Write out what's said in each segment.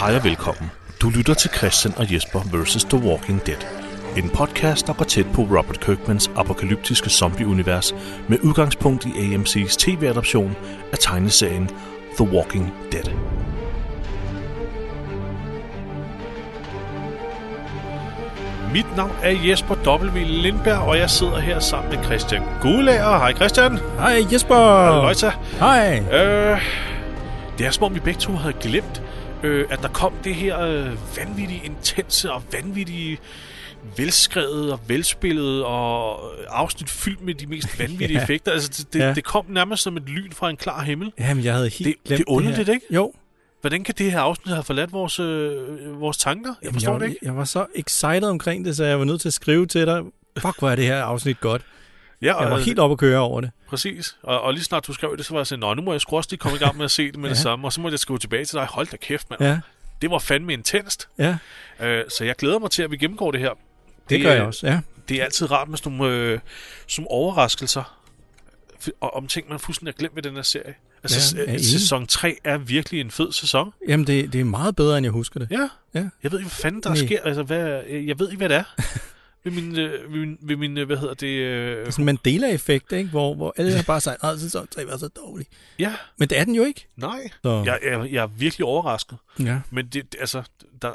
Hej og velkommen. Du lytter til Christian og Jesper vs. The Walking Dead. En podcast, der går tæt på Robert Kirkmans apokalyptiske zombie-univers med udgangspunkt i AMC's tv-adoption af tegneserien The Walking Dead. Mit navn er Jesper W. Lindberg, og jeg sidder her sammen med Christian Gulager. Hej Christian. Hej Jesper! Løjta. Hej! Øh, det er som om vi begge to havde glemt, øh, at der kom det her øh, vanvittige, intense og vanvittige velskrevet og velspillet og afsnit fyldt med de mest vanvittige Ja. effekter. Altså, det, det, Ja. det kom nærmest som et lyn fra en klar himmel. Jamen, jeg havde helt Det- glemt det er underligt, her. ikke? Jo. Hvordan kan det her afsnit have forladt vores, øh, vores tanker? Jeg Jamen, forstår jeg, det ikke. Jeg var så excited omkring det, så jeg var nødt til at skrive til dig. Fuck, hvor er det her afsnit godt. Ja, Jeg var og- helt oppe at køre over det. Præcis. Og, og lige snart du skrev det, så var jeg sådan, Nå, nu må jeg sgu også lige komme i gang med at se det med ja. det samme. Og så må jeg skrive tilbage til dig. Hold da kæft, mand. Ja, Det var fandme intenst. ja. Øh, så jeg glæder mig til, at vi gennemgår det her. Det gør er- jeg også, ja. Det er altid rart med sådan nogle, øh, nogle overraskelser. Og om ting, man fuldstændig har glemt ved den her serie. Altså, Ja, sæson 3 er virkelig en fed sæson. Jamen, det, det er meget bedre, end jeg husker det. Ja. Ja. Jeg ved ikke, hvad fanden der Nej. sker. Altså, hvad, jeg ved ikke, hvad det er. ved min, øh, ved min, ved min øh, hvad hedder det... Øh, Det er sådan en Mandela-effekt, ikke? Hvor, hvor alle har bare sagt, at sæson 3 var så dårlig. ja, Men det er den jo ikke. nej. Så, Jeg, jeg, jeg er virkelig overrasket. ja. Men det, altså, der,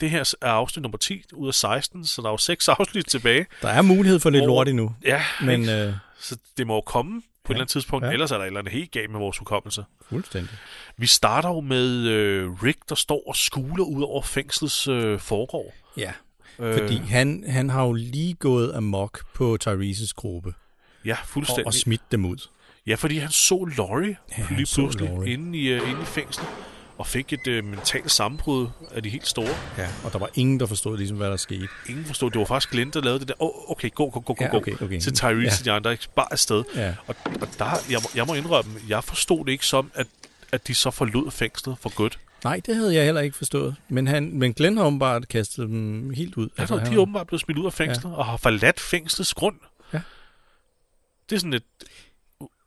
det her er afsnit nummer 10 ud af 16, så der er jo seks afsnit tilbage. Der er mulighed for lidt Hvor- lort endnu. Ja, Men øh, så det må jo komme på et eller andet tidspunkt, Ja. ellers er der et eller andet helt galt med vores hukommelse. fuldstændig. Vi starter jo med øh, Rick, der står og skuler ud over fængslets øh, forgård. Ja, Øh, fordi han, han har jo lige gået amok på Tyrese's gruppe Ja, og, fuldstændig. og smidt dem ud. Ja, fordi han så Laurie Ja, lige pludselig Laurie. inde i, uh, inde i fængslet og fik et uh, mentalt sammenbrud af de helt store. Ja, og der var ingen, der forstod ligesom, hvad der skete. Ingen forstod, det var faktisk Glenn, der lavede det der. Oh, okay, gå, gå, gå, gå, Ja, gå. okay, okay. Til Tyrese Ja. og de andre, ikke? bare afsted. Ja. Og, og der, jeg, må, jeg må indrømme, jeg forstod det ikke som, at, at de så forlod fængslet for godt. Nej, det havde jeg heller ikke forstået. Men, han, men Glenn har åbenbart kastet dem helt ud. Altså, han de er åbenbart blevet smidt ud af fængslet ja. og har forladt fængslets grund. Ja. Det er sådan lidt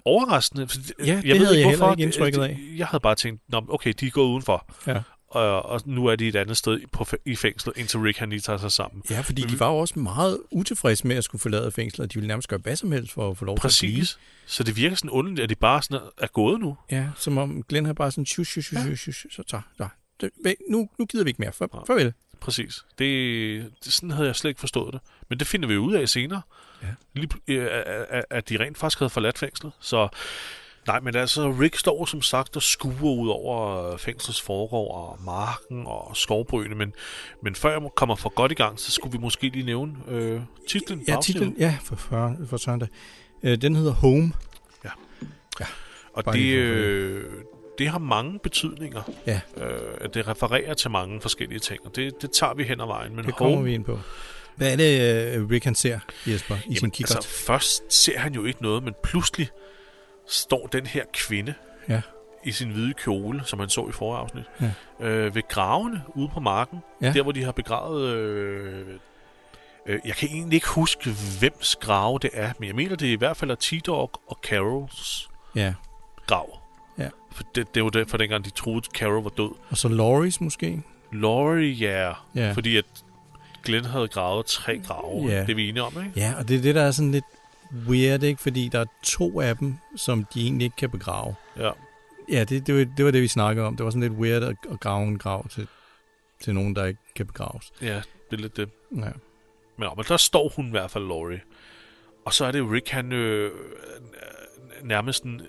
overraskende. Ja, det havde jeg heller ikke indtrykket af. Jeg havde bare tænkt, Nå, okay, de er gået udenfor. Ja. Og, og nu er de et andet sted på, i fængslet, indtil Rick han lige tager sig sammen. Ja, fordi de var jo også meget utilfredse med at skulle forlade fængslet. De ville nærmest gøre hvad som helst for at få lov til at blive. Præcis. Så det virker sådan underligt, at de bare sådan er, er gået nu. Ja, som om Glenn har bare sådan, shus, shus, shus, shus, shus, så tager, væk, nu, nu gider vi ikke mere. For, farvel. Præcis. Det, det, sådan havde jeg slet ikke forstået det. Men det finder vi ud af senere. Ja. Lige, øh, at- at- at de rent faktisk havde forladt fængslet. Så nej, men altså, Rick står som sagt og skuer ud over øh, fængslets forgård og marken og skovbrynene. Men, men før jeg kommer for godt i gang, så skulle vi måske lige nævne øh, titlen. på Ja, titlen, ja, for, for, for søndag. Øh, den hedder Home. Og Bare det, øh, det har mange betydninger. Ja. Øh, det refererer til mange forskellige ting, og det, det tager vi hen ad vejen. Men Det kommer Home, vi ind på. Hvad er det, øh, Rick han ser, Jesper, i sin Jamen, kikkert? altså, først ser han jo ikke noget, men pludselig står den her kvinde Ja. i sin hvide kjole, som han så i forrige afsnit, Ja. øh, ved gravene ude på marken, Ja. der hvor de har begravet... Øh, øh, jeg kan egentlig ikke huske, hvems grave det er, men jeg mener, det er i hvert fald er T-Dog og Carols Ja. grav. Ja. For det, det var det, for dengang de troede, at Carol var død. Og så Loris måske? Laurie, ja. Ja. Fordi at Glenn havde gravet tre grave. Ja. Det er vi enige om, ikke? Ja, og det er det, der er sådan lidt weird, ikke? Fordi der er to af dem, som de egentlig ikke kan begrave. Ja. Ja, det, det, var, det var det, vi snakkede om. Det var sådan lidt weird at, at grave en grav til, til nogen, der ikke kan begraves. Ja, det er lidt det. Ja. Men, men der står hun i hvert fald, Laurie. Og så er det Rick, han øh, nærmest øh,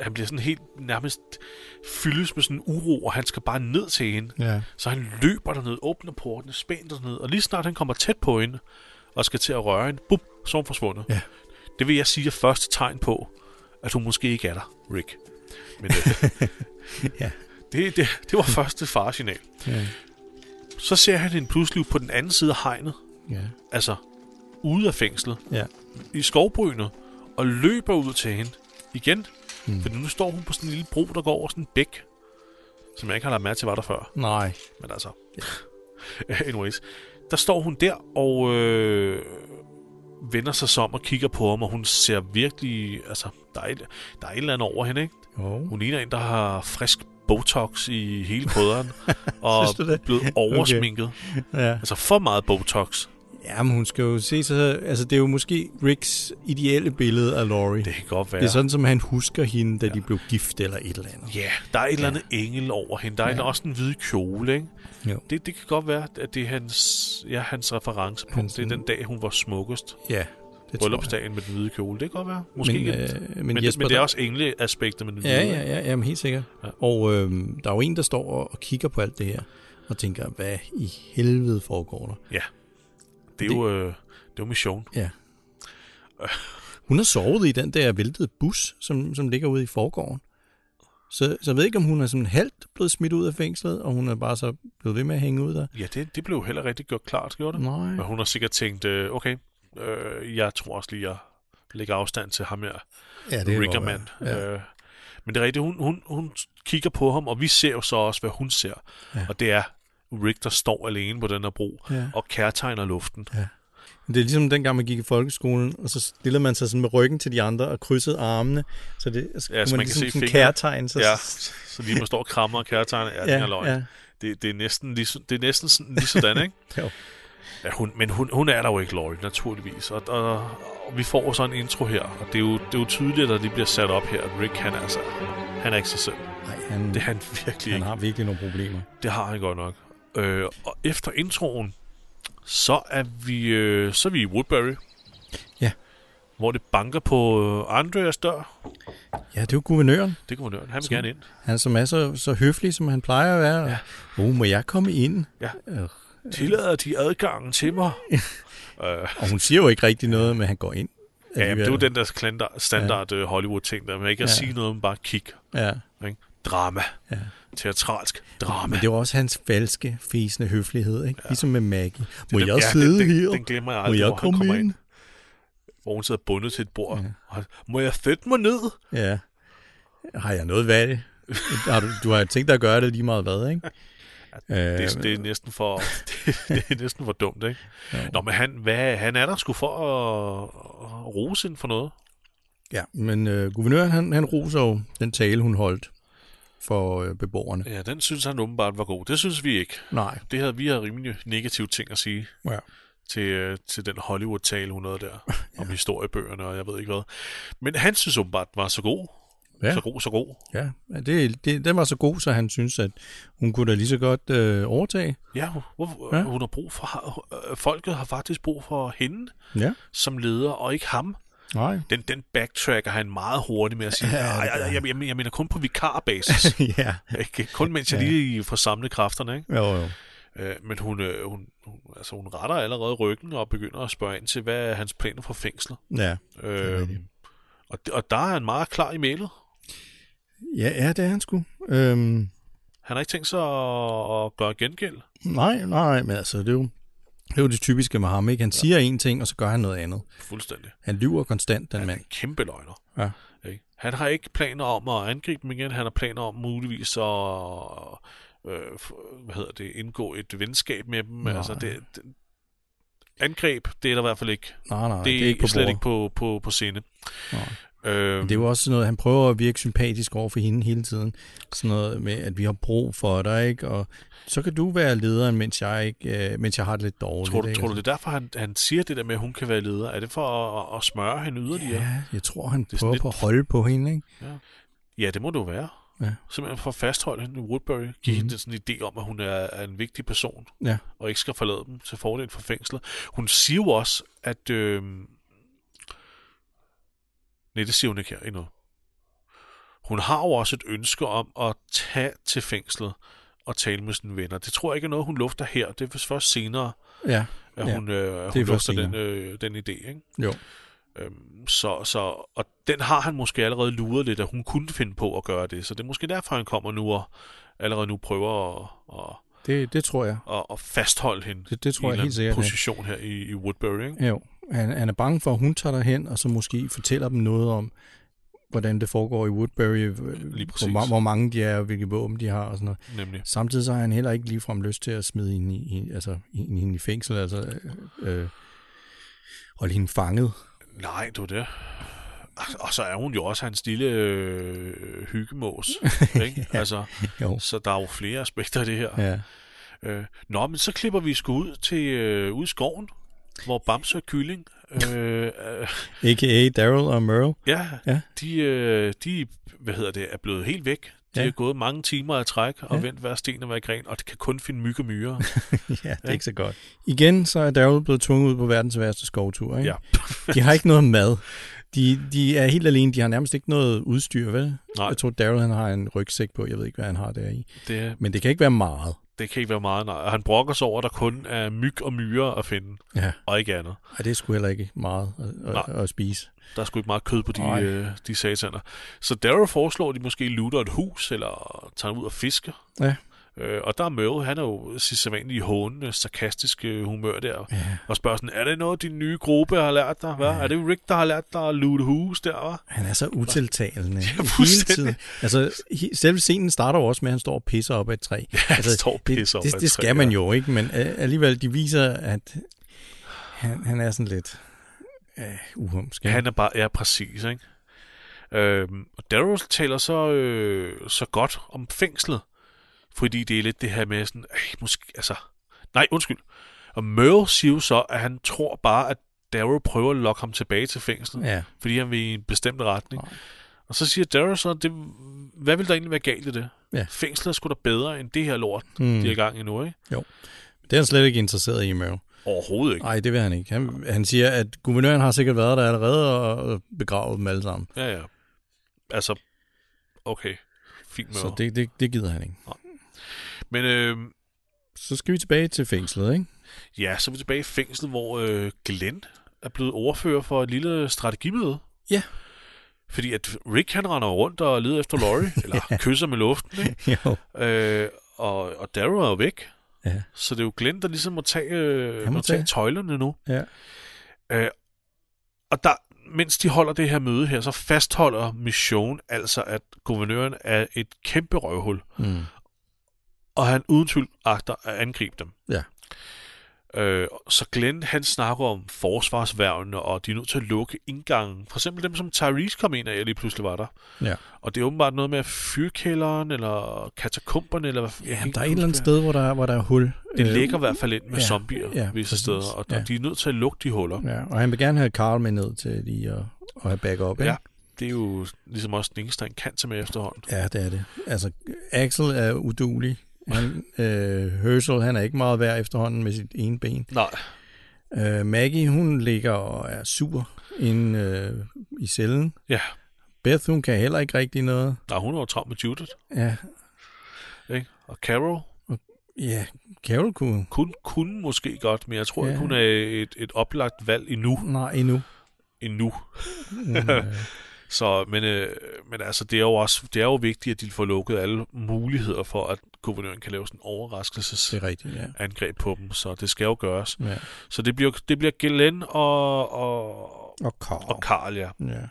han bliver sådan helt nærmest fyldes med sådan en uro, og han skal bare ned til hende. ja. Så han løber derned, åbner porten, spænder derned, og lige snart han kommer tæt på hende, og skal til at røre hende, bup, så er hun forsvundet. Ja. Det vil jeg sige er første tegn på, at hun måske ikke er der, Rick. Men øh, Ja. det, det, det var første faresignal. Ja. Så ser han hende pludselig på den anden side af hegnet, ja. altså ude af fængslet, ja. i skovbrynet, og løber ud til hende igen. Mm. For nu står hun på sådan en lille bro, der går over sådan en bæk, som jeg ikke har lagt mærke til, var der før. Nej. Men altså, anyways. Der står hun der og øh, vender sig som og kigger på ham, og hun ser virkelig, altså, der er, et, der er et eller andet over hende, ikke? Jo. Hun ligner en, der har frisk Botox i hele krydderen, og det? blevet oversminket. Okay. Ja. Altså for meget Botox. ja, men hun skal jo se sig... Altså, det er jo måske Ricks ideelle billede af Laurie. Det kan godt være. Det er sådan, som han husker hende, da ja. de blev gift eller et eller andet. Ja, der er et eller andet engel over hende. Der er ja. også en hvide kjole, ikke? Jo. Det, det kan godt være, at det er hans, ja, hans referencepunkt. Hans- det er den dag, hun var smukkest. Ja, det. Bryllupsdagen med den hvide kjole. Det kan godt være. Måske Men, ikke. øh, men men, det, Jesper, men det er også engleaspektet med den hvide. Ja, ja, ja, jamen helt sikkert. Ja. Ja. Og øh, der er jo en, der står og, kigger på alt det her, og tænker, hvad i helvede foregår der? Det er jo, øh, det er jo mission. Ja. Hun har sovet i den der væltede bus, som, som ligger ude i forgården. Så, så jeg ved ikke, om hun er sådan halvt blevet smidt ud af fængslet, og hun er bare så blevet ved med at hænge ud der. Ja, det, det blev heller rigtig gjort klart, gjorde det? Nej. Og hun har sikkert tænkt, øh, okay, øh, jeg tror også lige, at lægge afstand til ham her, Ja, Riggerman. Ja. Øh, men det er rigtigt, hun, hun, hun kigger på ham, og vi ser jo så også, hvad hun ser. Ja. Og det er Rick, der står alene på den her bro, Ja. og kærtegner luften. Det er ligesom dengang, man gik i folkeskolen, og så stillede man sig sådan med ryggen til de andre og krydsede armene. Så det så Ja, så man, man kan ligesom se sådan kærtegn. Så, Ja, så lige man står og krammer og kærtegner, ja, ja, den er løgn. ja. Det, det, er næsten lige, det er næsten sådan, lige sådan, ikke? Jo. Ja, hun, men hun, hun er der jo ikke, Laurie, naturligvis. Og, og, og vi får så en intro her, og det er jo, det er jo tydeligt, at det bliver sat op her, at Rick, han er altså, han er ikke sig selv. Nej, han, Det er han virkelig han ikke. har virkelig nogle problemer. Det har han godt nok. Øh, og efter introen, så er vi, øh, så er vi i Woodbury. Ja. Hvor det banker på øh, Andreas dør. Ja, det er jo guvernøren. Det man høre. Han vil Som- gerne ind. Han som er så, så høflig, som han plejer at være. Ja. Oh, må jeg komme ind? Ja. Øh, Tillader de adgangen til mig? øh, Og hun siger jo ikke rigtig noget, men han går ind. ja, jamen, det er jo den der standard, ja. Hollywood-ting, der med ikke at Ja. sige noget, men bare kig. Ja, Ikke? Drama. ja. Teatralsk drama. Men det var også hans falske, fæsende høflighed, ikke? Ja. Ligesom med Maggie. Må den- jeg ja, sidde den, her? Den, den glemmer jeg Må aldrig, jeg hvor han komme kommer ind? ind. Hvor hun sidder bundet til et bord. Ja. Ja. Må jeg sætte mig ned? Ja. Har jeg noget værd har du, du har tænkt dig at gøre det lige meget hvad, ikke? Det, er, det er næsten for det, det er næsten for dumt, ikke? Jo. Nå, men han, hvad, han er der sgu for at, at rose ind for noget. Ja, men øh, guvernøren, han, han roser jo den tale, hun holdt for øh, beboerne. Ja, den synes han åbenbart var god. Det synes vi ikke. Nej. Det havde vi havde rimelig negative ting at sige Ja. til, øh, til den Hollywood-tale, hun havde der, om historiebøgerne og jeg ved ikke hvad. Men han synes åbenbart, den var så god. Ja. Så god, så god. Ja, det, det, den var så god, så han synes, at hun kunne da lige så godt øh, overtage. Ja, hvor, Ja. ja. hun har brug for... øh, Folket har faktisk brug for hende Ja. som leder, og ikke ham. Nej. Den, den backtracker han meget hurtigt med at sige, Ja, jeg, jeg, jeg, mener kun på vikarbasis. ja. Ikke? Kun mens jeg Ja. lige får samlet kræfterne. Ikke? Jo, jo. Øh, men hun, øh, hun, hun, altså, hun retter allerede ryggen og begynder at spørge ind til, hvad er hans planer for fængslet. Ja. Øh, og, og der er han meget klar i mailet. Ja, ja, det er han sgu. Øhm, Han har ikke tænkt sig at, at gøre gengæld. nej, nej, men altså, det er jo det, er jo det typiske med ham, ikke? Han siger en ting, og så gør han noget andet. Fuldstændig. Han lyver konstant, den Han er mand. en kæmpe løgner. Ja. Ikke? Han har ikke planer om at angribe dem igen. Han har planer om muligvis at øh, hvad hedder det, indgå et venskab med dem. Nej. Altså, det, det, angreb, det er der i hvert fald ikke. Nej, nej, det, det er ikke på slet bordet. ikke på, på, på scene. Nej. Øhm, Det er jo også sådan noget, han prøver at virke sympatisk over for hende hele tiden. Sådan noget med, at vi har brug for dig, ikke? Og så kan du være lederen, mens jeg, ikke, øh, mens jeg har det lidt dårligt. tror, du, ikke? tror du, det er derfor, han, han siger det der med, at hun kan være leder? Er det for at, at smøre hende yderligere? Ja, jeg tror, han sådan prøver lidt- på at holde på hende, ikke? Ja, det må det jo være. Ja. Simpelthen for at fastholde hende i Woodbury. Give mm-hmm. Mhm. hende sådan en idé om, at hun er, er en vigtig person. Ja. Og ikke skal forlade dem til fordel for fængslet. Hun siger jo også, at... Øh... Nej, det siger hun ikke her endnu. Hun har jo også et ønske om at tage til fængslet og tale med sine venner. Det tror jeg ikke er noget, hun lufter her. Det er først senere, Ja, at Ja, hun, øh, hun lufter den, øh, den idé. Ikke? jo. Øhm, så, så, og den har han måske allerede luret lidt, at hun kunne finde på at gøre det. Så det er måske derfor, han kommer nu og allerede nu prøver at, at, Det, det tror jeg. at, at fastholde hende Det, det tror i jeg en helt sikkert. position her i, i Woodbury. Ikke? Jo, han, han er bange for, at hun tager derhen, og så måske fortæller dem noget om, hvordan det foregår i Woodbury, Lige hvor, præcis. ma- hvor mange de er, og hvilke våben de har og sådan noget. Nemlig. Samtidig så har han heller ikke ligefrem lyst til at smide hende i, altså, hende i fængsel, altså øh, øh, holde hende fanget. Nej, du det. og så er hun jo også hans lille øh, hyggemås. ikke? Altså, Jo. så der er jo flere aspekter af det her. Ja. Øh, nå, men så klipper vi sgu ud til øh, ud i skoven, hvor Bamse og Kylling, øh, øh, A.k.a. Daryl og Merle. ja, Ja. de, øh, de hvad hedder det, er blevet helt væk. De Ja. har gået mange timer af træk og Ja. vendt hver sten og hver gren, og de kan kun finde myg og myrer. ja, det er ikke så godt. Igen, så er Daryl blevet tvunget ud på verdens værste skovtur. Ikke? ja. De har ikke noget mad. De, de er helt alene. De har nærmest ikke noget udstyr, vel? Nej. Jeg tror, Daryl han har en rygsæk på. Jeg ved ikke, hvad han har der i. Det, Men det kan ikke være meget. Det kan ikke være meget, nej. Og Han brokker sig over, at der kun er myg og myrer at finde, Ja. og ikke andet. Ej, det er sgu heller ikke meget at, at, at spise. Der er sgu ikke meget kød på de, Nej. øh, de sataner. Så Daryl foreslår, at de måske lutter et hus, eller tager ud og fisker. Ja. Øh, og der er Merle, han er jo sit sædvanlige hånende, sarkastiske humør der. Ja. Og spørger sådan, er det noget, din nye gruppe har lært dig? Hvad? Ja. Er det Rick, der har lært dig at lute hus der, hva'? Han er så utiltalende hele fuldstændig. tiden. Altså, selve scenen starter jo også med, at han står og pisser op ad et træ. Ja, han står og pisser op ad det, et det træ, skal man ja. jo, ikke? Men øh, alligevel, de viser, at han, han er sådan lidt øh, uhumsk. Han er bare, ja, præcis, ikke? Øhm, og Daryl taler så, øh, så godt om fængslet, fordi det er lidt det her med sådan, øh, måske, altså, nej, undskyld. Og Merle siger jo så, at han tror bare, at Daryl prøver at lokke ham tilbage til fængslet, Ja, fordi han vil i en bestemt retning. Nej. Og så siger Daryl så, det, hvad vil der egentlig være galt i det? Ja. Fængslet er sgu da bedre end det her lort, mm. de er i gang i nu, ikke? det er han slet ikke interesseret i, Merle. Overhovedet ikke. Nej, det vil han ikke. Han, han siger, at guvernøren har sikkert været der allerede og begravet dem alle sammen. Ja, ja. Altså, okay. Fint med Så det, det, det gider han ikke. Men øh, Så skal vi tilbage til fængslet, ikke? Ja, så er vi tilbage i fængslet, hvor øh, Glenn er blevet ordfører for et lille strategimøde. Ja. Fordi at Rick han render rundt og leder efter Laurie, eller kysser med luften, ikke? jo. Øh, og, og Daryl er jo væk. Ja. Så det er jo Glenn, der ligesom må tage, øh, må må tage tage. tøjlerne nu. Ja. Øh, og der, mens de holder det her møde her, så fastholder Mission altså, at guvernøren er et kæmpe røvhul, Mm. Og han uden tvivl agter at angribe dem. Ja. Øh, så Glenn, han snakker om forsvarsværvene, og de er nødt til at lukke indgangen. For eksempel dem, som Tyrese kom ind af, lige pludselig var der. Ja. Og det er åbenbart noget med fyrkælderen, eller katakomberne, eller hvad ikke der er et eller andet sted, hvor der, hvor der er hul. Det Øh, ligger i hvert fald ind med ja, zombier ja, visse steder, og Ja. ja. de er nødt til at lukke de huller. Ja, og han vil gerne have Carl med ned til lige at, at have backup, ikke? Ja. Det er jo ligesom også den eneste, han kan tage med efterhånden. Ja, det er det. Altså, Axel er udulig. Han, øh, Herschel, han er ikke meget værd efterhånden med sit ene ben. Nej, Øh, Maggie, hun ligger og er sur inde øh, i cellen. Ja. Beth, hun kan heller ikke rigtig noget. Nej, hun er jo travlt med Judith, Ja, ikke? Og Carol ja Carol kunne... kunne, kunne måske godt, men jeg tror Ja. ikke, hun er et, et oplagt valg endnu. Nej, endnu. Endnu. Hun, øh, Så, men, øh, men altså, det er jo også det er jo vigtigt, at de får lukket alle muligheder for, at guvernøren kan lave sådan en det overraskelsesangreb er rigtigt, ja. på dem. Så det skal jo gøres. ja. Så det bliver, det bliver Glenn og, og, Og Carl. og Carl, ja. Ja.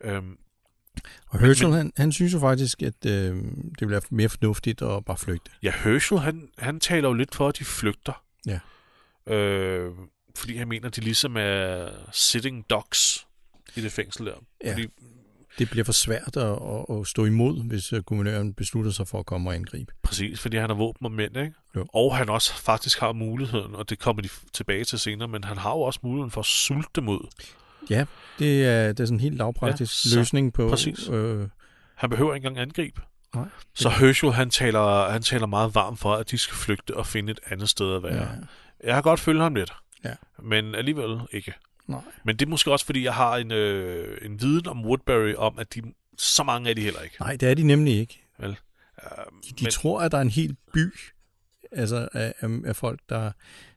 Øhm, Og Herschel, han, han synes jo faktisk, at øh, det ville være mere fornuftigt at bare flygte. ja, Herschel, han, han taler jo lidt for, at de flygter. Ja. Øh, fordi han mener, at de ligesom er sitting ducks i det fængsel der. Ja. Fordi, Det bliver for svært at, at, at stå imod, hvis øh, guvernøren beslutter sig for at komme og angribe. præcis, fordi han har våben og mænd, ikke? Jo. Og han også faktisk har muligheden, og det kommer de tilbage til senere, men han har jo også muligheden for at sulte dem ud. Ja, det er, det er sådan en helt lavpraktisk Ja, så- løsning på... præcis. Øh, Han behøver ikke engang angribe. nej, Så Herschel, han taler, han taler meget varmt for, at de skal flygte og finde et andet sted at være. ja. Jeg har godt følge ham lidt. Ja. Men alligevel ikke. Nej. Men det er måske også, fordi jeg har en, øh, en viden om Woodbury, om at de, så mange er de heller ikke. nej, det er de nemlig ikke. Uh, De, de men, tror, at der er en hel by altså af, af, af folk, der,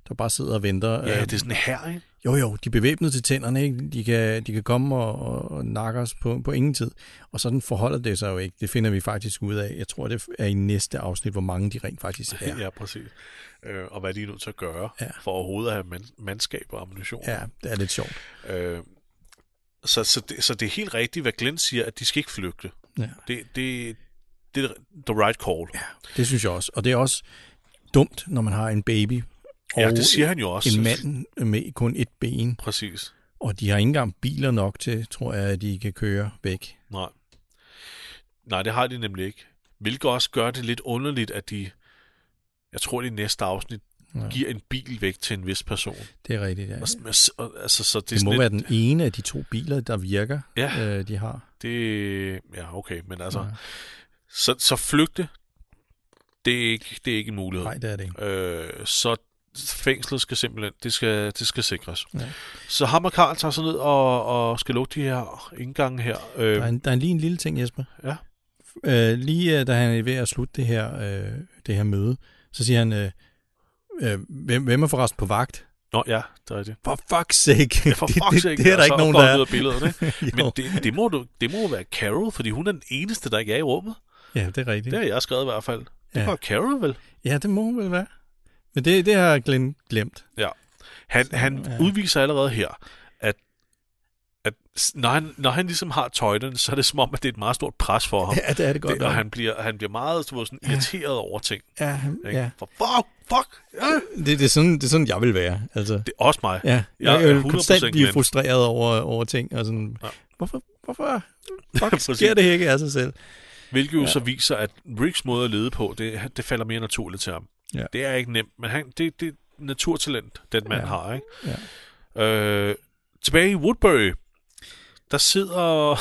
der bare sidder og venter. ja, Øh, det er sådan her, ikke? Jo, jo, de er bevæbnet til tænderne, ikke? De kan, de kan komme og, og, og nakke os på, på ingen tid. Og sådan forholder det sig jo ikke. Det finder vi faktisk ud af. Jeg tror, det er i næste afsnit, hvor mange de rent faktisk er. Ja, præcis. Øh, og hvad de er nødt til at gøre, Ja. for overhovedet at have man, mandskab og ammunition. Ja, det er lidt sjovt. Øh, så, så, det, så det er helt rigtigt, hvad Glenn siger, at de skal ikke flygte. Ja. Det, det, det er the right call. Ja, Det synes jeg også. Og det er også dumt, når man har en baby ja det siger han jo også. en mand med kun et ben, Præcis. Og de har ikke engang biler nok til, tror jeg, at de kan køre væk. Nej. Nej, det har de nemlig ikke. Hvilket også gør det lidt underligt, at de, jeg tror, det næste afsnit, Ja. giver en bil væk til en vis person. Det er rigtigt, ja. Og, og, altså, så det, er Det må sådan være lidt, den ene af de to biler, der virker, Ja. øh, de har. det, ja, okay, men altså, Ja. så, så flygte, det er ikke, det er ikke en mulighed. Nej, det er det ikke. Øh, så fængslet skal simpelthen, det skal, det skal sikres. Ja. Så ham og Karl tager sig ned og, og skal lukke de her indgange her. Øh, Der er, en, der er lige en lille ting, Jesper. Ja. Øh, lige øh, da han er ved at slutte det her, øh, det her møde, så siger han, øh, øh, hvem, hvem er forresten på vagt? Nå ja, det er det. For fuck's sake. Ja, for det, fuck's det, sake. det, er der ikke nogen, der er. ikke? Jo. Men det, det, må du, det må være Carol, fordi hun er den eneste, der ikke er i rummet. Ja, det er rigtigt. Det har jeg skrevet i hvert fald. Det Ja. var Carol vel? Ja, det må hun vel være. Men det, det har Glenn glemt. Han, Så, han ja. udviser allerede her, at, at når, han, når han ligesom har tøjlen, så er det som om, at det er et meget stort pres for ham. Ja, det er det godt. det, og han bliver, han bliver meget du ved, sådan irriteret over ting. ja, han- Ikke? ja. For fuck, fuck, ja. Det, det, er sådan, det er sådan, jeg vil være. Altså, Det er også mig. ja, Jeg jeg, er jeg vil 100% konstant blive Glenn. frustreret over, over ting. Og sådan, Ja. ja. Hvorfor, hvorfor fuck, sker det ikke af sig selv? Hvilket jo Ja. så viser, at Ricks måde at lede på, det, det falder mere naturligt til ham. Ja. Det er ikke nemt, men han, det, det er naturtalent, den mand Ja. har. Ikke? Ja. Øh, tilbage i Woodbury, der sidder,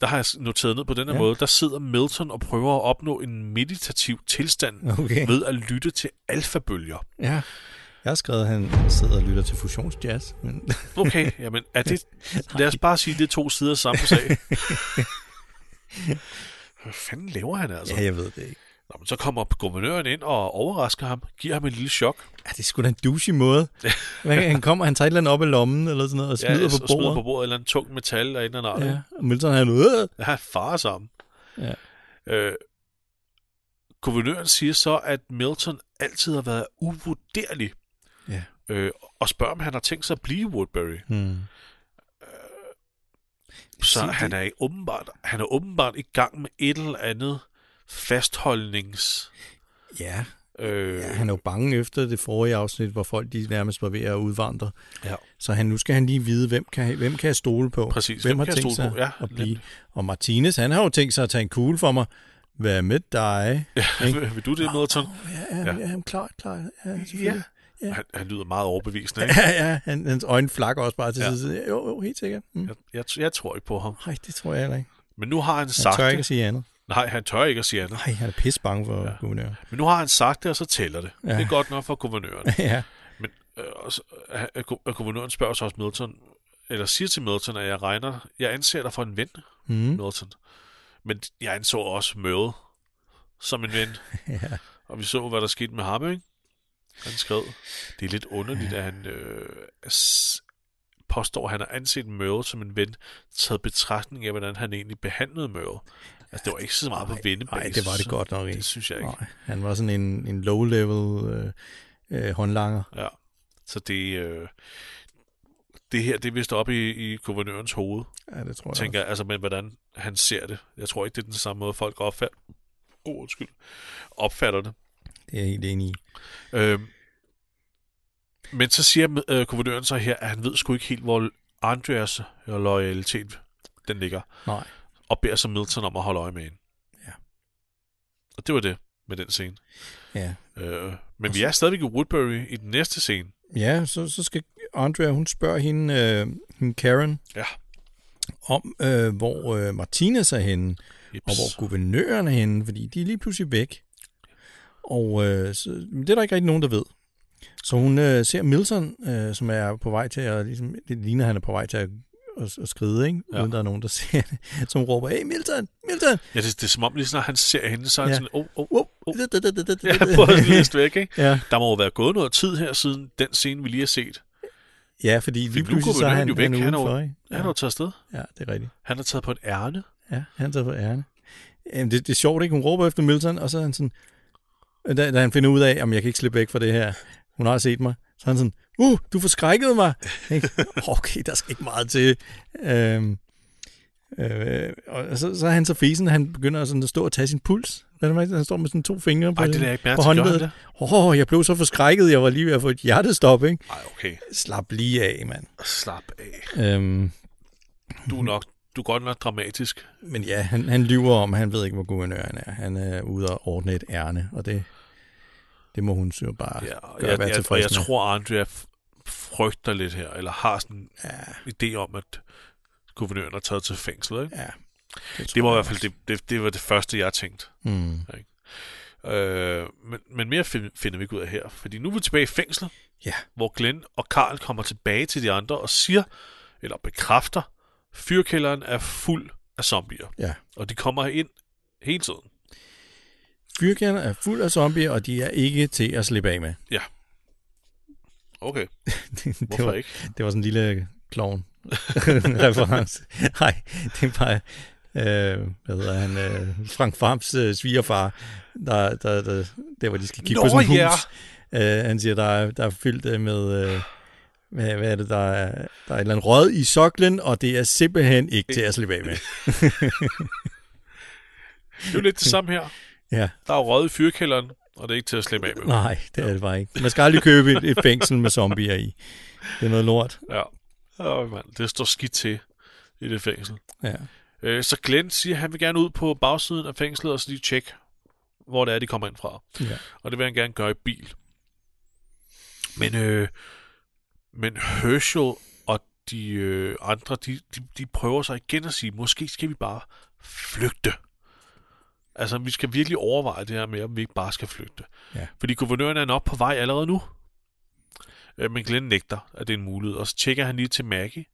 der har jeg noteret ned på den her Ja. måde, der sidder Milton og prøver at opnå en meditativ tilstand Okay. ved at lytte til alfabølger. Ja. Jeg har skrevet, at han sidder og lytter til fusionsjazz. Men... Okay, jamen er det, lad os bare sige, det er to sider af samme sag. Hvad fanden laver han altså? ja, jeg ved det ikke. Nå, men så kommer guvernøren ind og overrasker ham, giver ham et lille chok. Ja, det er sgu da en douchey måde. Han kommer, han tager et eller andet op i lommen, eller sådan noget, og smider ja, på så smider bordet. på bordet et eller andet tungt metal eller et eller andet. Ja, og Milton han øh, Ja, far sammen. Ja. Øh, guvernøren siger så, at Milton altid har været uvurderlig, Ja. øh, og spørger, om han har tænkt sig at blive Woodbury. Hmm. Så Sig han er, åbenbart, han er åbenbart i gang med et eller andet fastholdnings... Ja, Øh, ja, han er jo bange efter det forrige afsnit, hvor folk de nærmest var ved at udvandre. Ja. Så han, nu skal han lige vide, hvem kan, hvem kan jeg stole på? Præcis, Hvem, hvem har kan jeg tænkt stole sig på? Ja, at blive? Og Martinez, han har jo tænkt sig at tage en kugle for mig. Hvad med dig? Ikke? vil, du det, Milton? Ja, ja, Ja. ja. ja klar, klar. Ja, selvfølgelig. Ja. Han, han lyder meget overbevisende, ikke? Ja, ja, han, hans øjne flakker også bare til Ja. ja. side. Jo, jo, helt sikkert. Mm. Jeg, jeg, jeg tror ikke på ham. Nej, det tror jeg heller ikke. Men nu har han Jeg sagt tør ikke at sige andet. Nej, han tør ikke at sige andet. Nej, han er pisse bange for Ja. ja. guvernør. Men nu har han sagt det, og så tæller det. Ja. Det er godt nok for guvernøren. ja. Men øh, og så, øh, øh, guvernøren spørger så også Milton, eller siger til Milton, at jeg regner, jeg anser dig for en ven, Mm. Milton. Men jeg anså også Merle som en ven. ja. Og vi så, hvad der skete med ham, ikke? Han skrev, det er lidt underligt, at han øh, påstår, at han har anset Merle som en ven, taget betragtning af, hvordan han egentlig behandlede Merle. Altså, det var ikke så meget på vennebasis. Nej, det var det godt nok ikke. Det synes jeg ikke. Nej, han var sådan en, en low-level øh, øh, håndlanger. Ja. Så det, øh, det her, det er vist op i, i guvernørens hoved, Ja, det tror jeg tænker jeg, altså med hvordan han ser det. Jeg tror ikke, det er den samme måde, folk opfatter, oh, undskyld, opfatter det. også. Det er jeg helt enig i. Øhm, men så siger øh, guvernøren så her, at han ved sgu ikke helt, hvor Andreas loyalitet den ligger, Nej. Og beder så Milton om at holde øje med hende. Ja. Og det var det med den scene. Ja, Øh, men vi er stadigvæk i Woodbury i den næste scene. ja så, så skal Andrea, hun spørger hende, øh, hende Karen, Ja. om hvor, øh, hvor øh, Martinez er henne, Jeps. og hvor guvernøren er henne, fordi de er lige pludselig væk. Og øh, så, men det er der ikke rigtig nogen, der ved. Så hun øh, ser Milton, øh, som er på vej til at, ligesom, det ligner, han er på vej til at, at, at skride, ikke? Ja. Uden der er nogen, der ser det, som råber, hey Milton, Milton! Ja, det, det er som om, lige snart han ser hende, så er han Ja. sådan, oh, oh, Wow. oh. Ja. Prøv at læse væk, ikke? ja. Der må jo være gået noget tid her, siden den scene, vi lige har set. ja, fordi lige er pludselig så er han, jo væk. han er Han er udenfor, ikke? Ja. Han er jo taget afsted. Ja, det er rigtigt. Han er taget på et ærne. Ja, han tager på ærne. Jamen, det, det er sjovt, ikke? Hun råber efter Milton, og så er han sådan... Da, da han finder ud af, om jeg kan ikke slippe væk fra det her, hun har set mig, så er han sådan, uh, du forskrækkede mig. Ikke? okay, der skal ikke meget til. Øhm, Øh, og så, så er han så fesen, han begynder sådan at stå og tage sin puls. Han står med sådan to fingre på, Ej, det er ikke på håndledet. det? Åh, oh, jeg blev så forskrækket, jeg var lige ved at få et hjertestop, ikke? Ej, okay. Slap lige af, mand. Slap af. Øhm, Du er nok du er godt nok dramatisk. men ja, han, han lyver om, han ved ikke, hvor guvernør han er. Han er ude og ordne et ærne, og det, det må hun jo bare Ja, gøre jeg, være jeg, jeg med. tror, Andrea frygter lidt her, eller har sådan en Ja, idé om, at guvernøren er taget til fængsel. Ikke? ja. Det tror var i jeg hvert fald det, det, det, var det første, jeg tænkte. Mm. Øh, men, men mere find, finder vi ikke ud af her, fordi nu er vi tilbage i fængslet, Ja. hvor Glenn og Karl kommer tilbage til de andre og siger, eller bekræfter, fyrkælderen er fuld af zombier. Ja. Og de kommer ind hele tiden. Fyrkerne er fuld af zombier, og de er ikke til at slippe af med. Okay, det, hvorfor var, ikke? det var sådan en lille klovn reference. Nej, det er bare, øh, hvad hedder han, øh, Frank Farms øh, svigerfar, der, der, der, der, hvor de skal kigge Nå, på sådan en ja. hus. Øh, han siger, der er, der er fyldt øh, med, øh, hvad, hvad er det, der er, der er et eller andet rød i soklen, og det er simpelthen ikke til at slippe af med. Det er jo lidt det samme her. Ja, Der er røget i fyrkælderen, og det er ikke til at slippe af med. nej, det er det bare ikke. Man skal aldrig købe et, et fængsel med zombier i. Det er noget lort. Ja. Oh, mand. Det står skidt til i det fængsel. Ja. Øh, så Glenn siger, at han vil gerne ud på bagsiden af fængslet og så lige tjekke, hvor det er, de kommer ind fra. Ja. Og det vil han gerne gøre i bil. Men, øh, men Herschel og de øh, andre, de, de, de prøver sig igen at sige, måske skal vi bare flygte. Altså, vi skal virkelig overveje det her med, om vi ikke bare skal flygte. Ja. Fordi guvernøren er nok på vej allerede nu. Øh, men Glenn nægter, at det er en mulighed. Og så tjekker han lige til Maggie,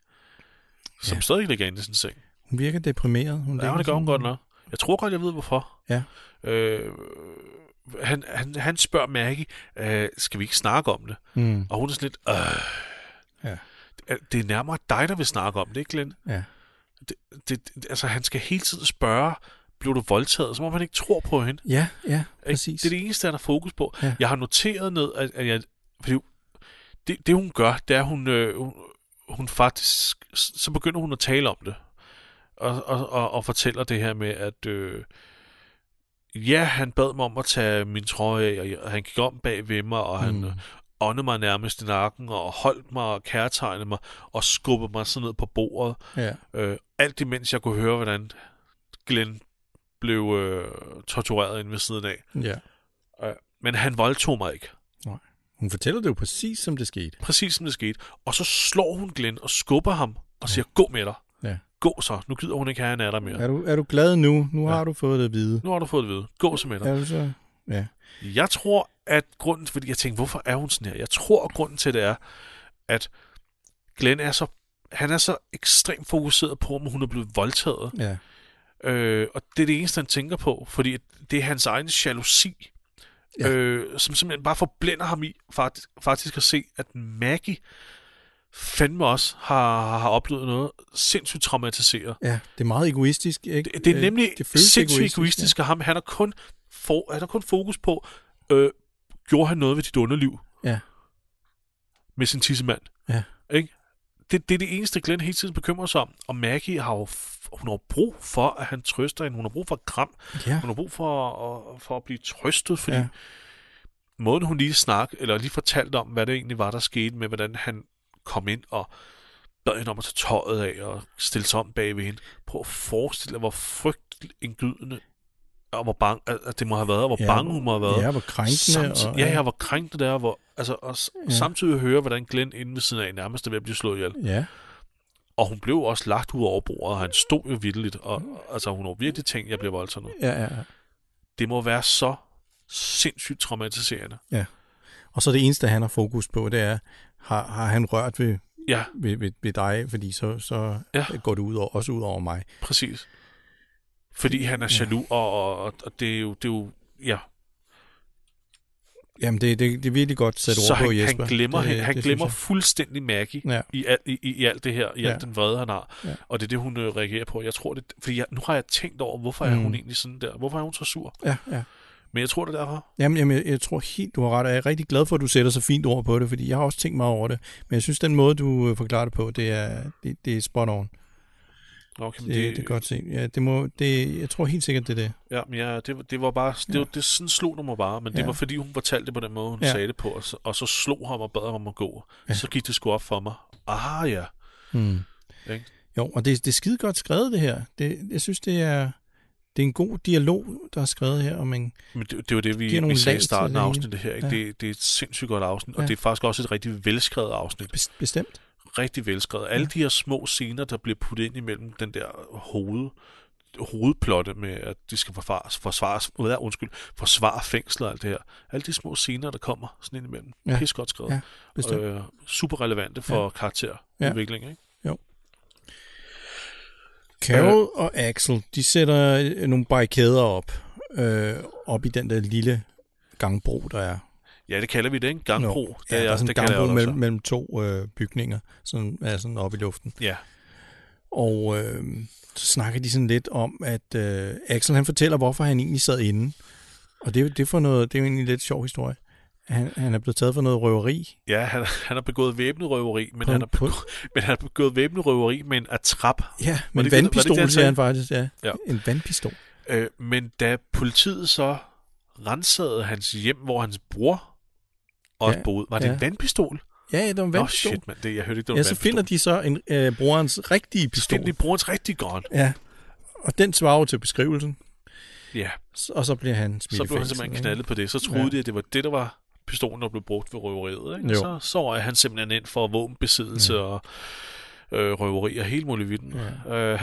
som Ja. stadig ligger inde i sin seng. Hun virker deprimeret. Hun Ja, det gør hun godt nok. Jeg tror godt, jeg ved, hvorfor. Ja. Øh, han, han, han spørger Maggie, øh, skal vi ikke snakke om det? Mm. Og hun er sådan lidt, øh, Ja. det- det er nærmere dig, der vil snakke om det, ikke Glenn? Ja. Det, det, altså, han skal hele tiden spørge, blev du voldtaget? Som om han ikke tror på hende. Ja, ja, præcis. Det er det eneste, han har fokus på. Ja. Jeg har noteret ned, at, at jeg... Fordi det, det, hun gør, det er, hun, øh, hun, hun faktisk... Så begynder hun at tale om det. Og, og, og, og fortæller det her med, at... Øh, ja, han bad mig om at tage min trøje af, og jeg- han gik om bag ved mig, og han Mm. mm. åndede mig nærmest i nakken, og holdt mig og kærtegnede mig, og skubbede mig sådan ned på bordet. Ja. Øh, alt imens jeg kunne høre, hvordan Glenn blev øh, tortureret inde ved siden af. ja. Øh, men han voldtog mig ikke. Hun fortæller det jo præcis, som det skete. Præcis som det skete. Og så slår hun Glenn og skubber ham og siger, gå med dig. Ja. Gå så. Nu gider hun ikke have, han er der mere. Er du, er du glad nu? Nu Ja. har du fået det at vide. Nu har du fået det at vide. Gå så med dig. Er du så? Ja. Jeg tror, at grunden... Fordi jeg tænkte, hvorfor er hun sådan her? Jeg tror, at grunden til det er, at Glenn er så... Han er så ekstremt fokuseret på, om hun er blevet voldtaget. Ja. Øh, og det er det eneste, han tænker på. Fordi det er hans egen jalousi, Ja. ja. øh, som simpelthen bare forblænder ham i faktisk, faktisk at se, at Maggie fandme også har, har oplevet noget sindssygt traumatiseret. Ja, det er meget egoistisk, ikke? Det, det er Øh, nemlig det sindssygt egoistisk, egoistisk af ham. Han har kun, for, han har kun fokus på, øh, gjorde han noget ved dit underliv? Ja. Med sin tissemand. Ja. Ikke? Det, det er det eneste, Glenn hele tiden bekymrer sig om. Og Maggie har jo hun har brug for, at han trøster hende. Hun har brug for kram. Ja. Hun har brug for at, for at blive trøstet, fordi ja. måden hun lige snak eller lige fortalte om, hvad det egentlig var, der skete med, hvordan han kom ind og bad hende om at tage tøjet af og stille sig om bag ved hende. Prøv at forestille dig, hvor frygtelig indgydende og hvor bange, at det må have været, og hvor Ja, bange hun må have været. Ja, hvor krænkende. Samtidig, og, ja, ja, hvor krænkende det er, hvor, altså, og Ja. samtidig høre, hvordan Glenn inde ved siden af nærmest er ved at blive slået ihjel. Ja, Og hun blev også lagt ud over bordet, og han stod jo vildt, og altså, hun har virkelig tænkt, at jeg bliver voldtaget nu. ja, ja. ja. Det må være så sindssygt traumatiserende. Og så det eneste, han har fokus på, det er, har, har han rørt ved, Ja, ved, ved, ved dig, fordi så, så Ja. går det ud over, også ud over mig. præcis. Fordi han er jaloux, og, og, og det er jo, det er jo ja. Jamen, det, det, det er virkelig godt sat ord på, han, Jesper. han glemmer, det, det, han det glemmer fuldstændig Maggie. Ja, i, al, i, i, alt det her, i Ja. alt den vrede, han har. Ja. Og det er det, hun øh, reagerer på. Jeg tror det, fordi jeg, nu har jeg tænkt over, hvorfor er Mm. hun egentlig sådan der? Hvorfor er hun så sur? ja, ja. Men jeg tror det er derfor. Jamen, jamen jeg, jeg tror helt, du har ret, og jeg er rigtig glad for, at du sætter så fint ord på det, fordi jeg har også tænkt mig over det. Men jeg synes, den måde, du øh, forklarer det på, det er, det, det er spot on. Okay, Det, det, det kan godt se. Ja, det må, det, jeg tror helt sikkert, det er det. Ja, men ja, det, det var bare, det, Ja. var, det sådan slog det mig bare, men det Ja. var fordi, hun fortalte det på den måde, hun Ja. sagde det på, og så, og så slog ham og bad ham om at gå. Ja. Så gik det sgu op for mig. Ah ja, Hmm. Ikke? Jo, og det, det er skide godt skrevet, det her. Det, jeg synes, det er, det er en god dialog, der er skrevet her om en... men det, det var det, vi, vi sagde i starten af det afsnittet her. Ikke? Ja. Det, det er et sindssygt godt afsnit, og Ja. det er faktisk også et rigtig velskrevet afsnit. bes- Bestemt. Rigtig velskrevet. Alle de her små scener, der bliver puttet ind imellem den der hoved, hovedplotte med, at de skal forsvares, uh, undskyld, forsvare fængsler og alt det her. Alle de små scener, der kommer sådan ind imellem. Ja. Ja. Pis godt skrevet. Ja, Bestemt. øh, super relevante for ja. karakterudvikling. Ikke? Carol og Axel, de sætter øh, nogle barrikader op, øh, op i den der lille gangbro, der er. Ja, det kalder vi det, ikke? Gangbro. Ja, der er sådan en det gangbro det mellem, mellem to øh, bygninger, som er sådan oppe i luften. Ja, Og øh, så snakker de sådan lidt om, at øh, Axel han fortæller, hvorfor han egentlig sad inde. Og det, er det, for noget, det er jo egentlig en lidt sjov historie. Han, han er blevet taget for noget røveri. ja han, han har begået væbnet røveri, men, På- han har begået, men han har begået væbnet røveri med en attrap. Ja, med det en det- det det, vandpistol, han siger han faktisk. Ja. Ja. En vandpistol. Øh, men da politiet så rensede hans hjem, hvor hans bror også Ja, boede, var det ja. en vandpistol? Ja, ja, det var en Nå, vandpistol. shit, mand. Det, jeg hørte ikke, det var ja, en så finder de så en, øh, brorens rigtige pistol. finder de brorens rigtig græn. Ja, og den svarer jo til beskrivelsen. Ja, Og så bliver han smidt så blev han simpelthen ikke? knaldet på det. Så troede Ja. de, at det var det, der var pistolen, der blev brugt ved røveriet. Ikke? Jo. Og Så, så er han simpelthen ind for våbenbesiddelse ja. og øh, røveri og hele muligheden. Ja. Øh,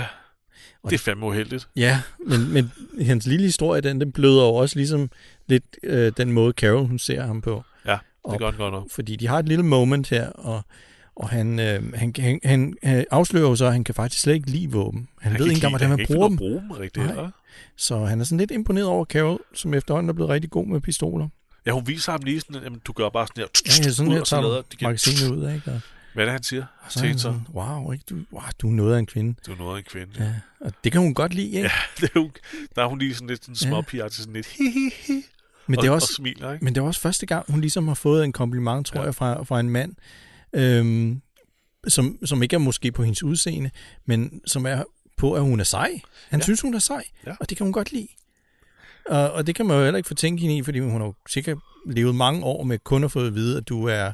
Og det er fandme uheldigt. Ja, men, men hans lille historie, den, den bløder jo også ligesom lidt øh, den måde, Carol hun ser ham på. Ja, Op. det gør han godt nok. Fordi de har et lille moment her, og, og han, øh, han, han, han, han afslører jo så, at han kan faktisk slet ikke lide våben. Han, han ved ikke engang, hvordan man bruger dem. bruge dem rigtigt. Nej. Eller? Så han er sådan lidt imponeret over Carol, som efterhånden er blevet rigtig god med pistoler. Ja, hun viser ham lige sådan, at du gør bare sådan her, Ja, ja sådan her tager du magasinet ud, ikke? Og, Hvad er det, han siger? og så han sådan, wow, ikke? Du, wow, du er noget af en kvinde. det er noget af en kvinde. Ja, og det kan hun godt lide, ikke? Ja, det er jo, der er hun lige sådan lidt sådan Ja. småpigagtig, sådan lidt hi, hi, hi, Men og, det er og også, smiler, ikke? Men det er også første gang, hun ligesom har fået en kompliment, tror Ja. jeg, fra, fra en mand, øhm, som, som ikke er måske på hendes udseende, men som er på, at hun er sej. Han ja. Synes, hun er sej, Ja. og det kan hun godt lide. Og, og det kan man jo heller ikke fortænke hende i, fordi hun har jo sikkert levet mange år med kun at få at vide, at du er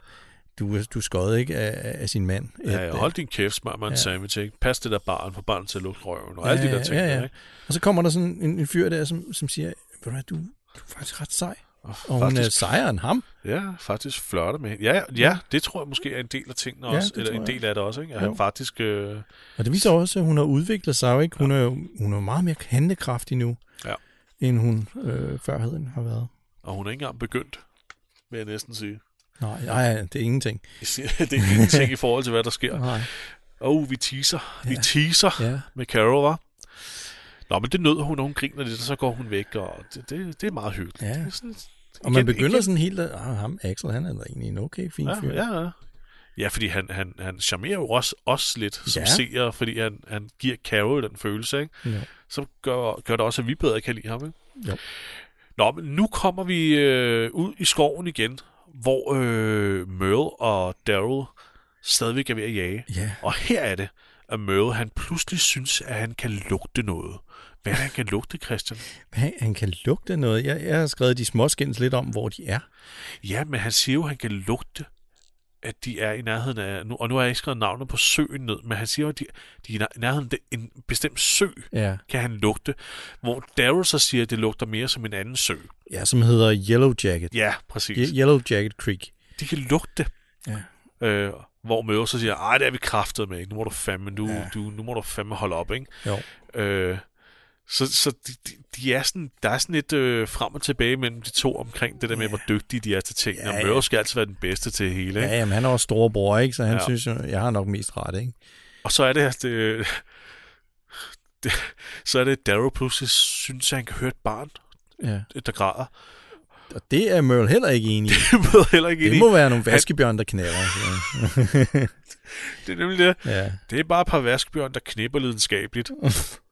du, du skøjet ikke af, af sin mand. Ja, ja, hold din kæft, mig en Ja. sandwich, ikke? Pas det der barn, for barnet til at lukke røven, og Ja, alle de der ting, ja, der, ja. ikke? Og så kommer der sådan en, en fyr der, som, som siger, ved du du, du er faktisk ret sej. Og Og hun er faktisk, sejere end ham. ja, faktisk flørte med hende. Ja, ja, det tror jeg måske er en del af tingene Ja, også, eller en del af det også, ikke? At Jo. han faktisk, øh, Og det viser også, at hun har udviklet sig jo ikke. Hun er jo hun er meget mere handlekraftig nu, Ja. end hun øh, førhen har været. og hun er ikke engang begyndt, vil jeg næsten sige. Nej, nej, det er ingenting. Det er ingenting i forhold til, hvad der sker. Nej. Åh, oh, vi teaser. Vi Ja. teaser Ja, med Carol, var. Nå, men det nød hun, og hun griner lidt, og så går hun væk, og det, det, det er meget hyggeligt. Ja. Det er sådan, og man igen- begynder igen- sådan helt, at ah, ham, Axel, han er egentlig en okay, fin fyr. Ja, ja, ja. Ja, fordi han, han, han charmerer jo også os lidt som Ja. seere, fordi han, han giver Carol den følelse, ikke? Jo. Så gør, gør det også, at vi bedre kan lide ham, ikke? Jo. Nå, men nu kommer vi øh, ud i skoven igen, hvor øh, Merle og Daryl stadigvæk er ved at jage. Ja, Og her er det, at Merle han pludselig synes, at han kan lugte noget. Hvad er det, han kan lugte, Christian? han, han kan lugte noget. Jeg, jeg har skrevet de småskins lidt om, hvor de er. Ja, men han siger jo, at han kan lugte, at de er i nærheden af... Nu, og nu har jeg ikke skrevet navnet på søen ned, men han siger jo, at de, de er i nærheden af en bestemt sø, Ja, kan han lugte. Hvor Daryl så siger, at det lugter mere som en anden sø. ja som hedder Yellow Jacket. Ja, præcis. Ye- Yellow Jacket Creek. De kan lugte. Ja. Øh, hvor Møre så siger, ej, det er vi kraftet med, ikke? Nu må du fandme, nu, Ja. ja. du, nu må du fandme holde op, ikke? Jo. Øh, så så de, de, de er sådan, der er sådan lidt øh, frem og tilbage mellem de to omkring det der med, Ja. hvor dygtige de er til ting. Ja, og ja. Møre skal altid være den bedste til hele, ikke? Ja, jamen, han er også storebror, ikke? Så han ja. Ja. synes jo, jeg har nok mest ret, ikke? Og så er det, at det, det, så er det, at Daryl pludselig synes, at han kan høre et barn, Ja. der græder. Og det er Merle heller ikke enig i. Det må jeg heller ikke ind Det må være nogle vaskebjørn, der knæver. Det er nemlig det. ja. Det er bare et par vaskebjørn, der knipper lidenskabeligt.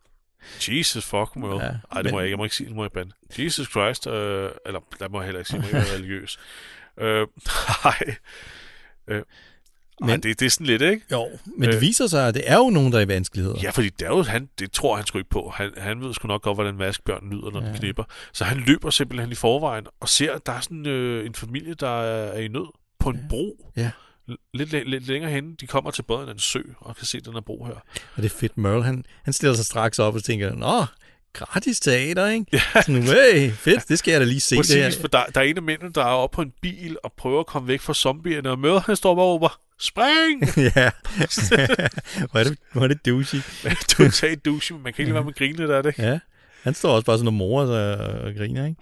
Jesus fuck, må Ja, Ej, det må men- jeg ikke. Jeg må ikke sige, det må jeg bande. Jesus Christ, øh, eller der må jeg heller ikke sige, jeg må ikke være religiøs. Øh, nej. Øh, Men, Ej, det, det er sådan lidt, ikke? Jo, men det viser sig, at det er jo nogen, der er i vanskeligheder. Ja, fordi det, er jo, han, det tror han sgu ikke på. Han, han ved sgu nok godt, hvordan vaskbjørn lyder, når ja. den knipper. Så han løber simpelthen i forvejen og ser, at der er sådan øh, en familie, der er, i nød på en Ja. bro. Ja. Lidt, lidt, lidt længere hen, de kommer til båden af en sø og kan se den her bro her. Og det er fedt. Merle, han, han stiller sig straks op og tænker, nå, gratis teater, ikke? Ja. Sådan, hey, fedt, det skal jeg da lige se det Præcis, her. for der, der er en af mændene, der er oppe på en bil og prøver at komme væk fra zombierne, og møder, han står bare råber, spring! ja. hvor er det, hvor er det douchey. Totalt douche, men man kan ikke lade være med at grine lidt af det. Ja. Han står også bare sådan og morer sig og griner, ikke?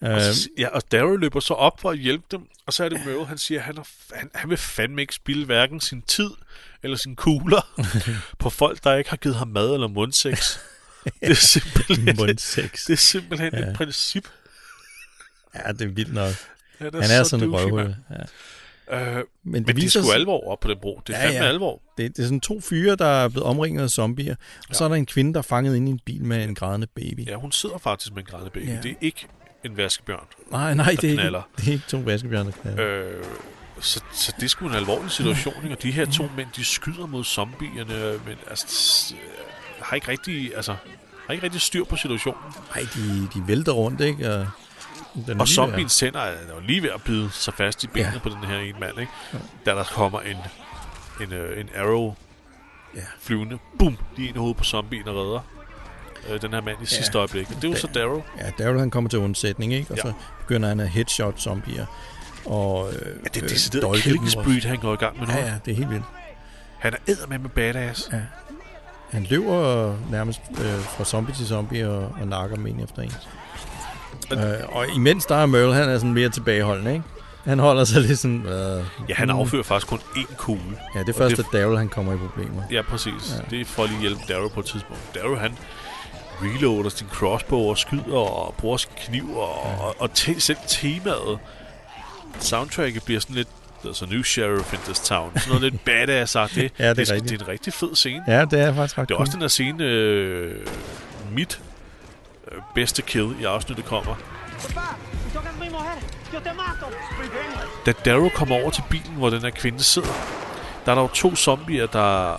Og, Øh, så, ja, og Daryl løber så op for at hjælpe dem, og så er det Merle, han siger, at han, er, han, han vil fandme ikke spille hverken sin tid eller sine kugler på folk, der ikke har givet ham mad eller mundsex. Det er simpelthen, Mundsex. det er simpelthen Ja. et princip. Ja, det er vildt nok. Han Han er så sådan en douchey, røvhul. Ja. Øh, Men, men det det er sgu alvor op på den bro. Det er Ja, fandme ja. alvor. Det, det er sådan to fyre, der er blevet omringet af zombier. Og så er der en kvinde, der er fanget inde i en bil med en grædende baby. Ja, hun sidder faktisk med en grædende baby. Ja. Det er ikke en vaskebjørn. Nej, nej, det er, ikke, knaller. det er ikke to vaskebjørne, der knalder. Øh, så, så det er sgu en alvorlig situation, ikke? og de her to mænd, de skyder mod zombierne, men altså, øh, har ikke rigtig, altså, har ikke rigtig styr på situationen. Nej, de, de vælter rundt, ikke? Og, den Og zombiens tænder er jo lige ved at bide sig fast i benene Ja. på den her ene mand, ikke? Da der kommer en, en, øh, en arrow Ja. flyvende, bum, lige ind i hovedet på zombien og redder øh, den her mand i sidste øjeblik. Det er jo så Darrow. Ja, Daryl han kommer til undsætning, ikke? Og Ja. så begynder han at headshot zombier. Og, øh, Ja, det er øh, decideret dolke killing spree, han går i gang med nu. Ja, ja, det er helt vildt. Han er eddermame med badass. Ja. Han løber nærmest øh, fra zombie til zombie og, og nakker dem en efter en. Øh, og imens der er Merle, han er sådan mere tilbageholdende, ikke? Han holder sig lidt sådan... Øh, Ja, han mm. affyrer faktisk kun én kugle. Ja, det er først, det- at Daryl han kommer i problemer. Ja, præcis. Ja. Det er for at lige hjælpe Darrow på et tidspunkt. Darrow, han reloader sin crossbow og skyder og bruger sin kniv og, ja. og, og te, selv temaet. Soundtracket bliver sådan lidt There's a new sheriff in this town. Sådan noget lidt badass sagt. Det, Ja, det er det, rigtigt. det er en rigtig fed scene. Ja, det er faktisk ret Det er også den her scene, øh, mit bedste kill i afsnittet kommer. Da Darrow kommer over til bilen, hvor den her kvinde sidder, der er der jo to zombier, der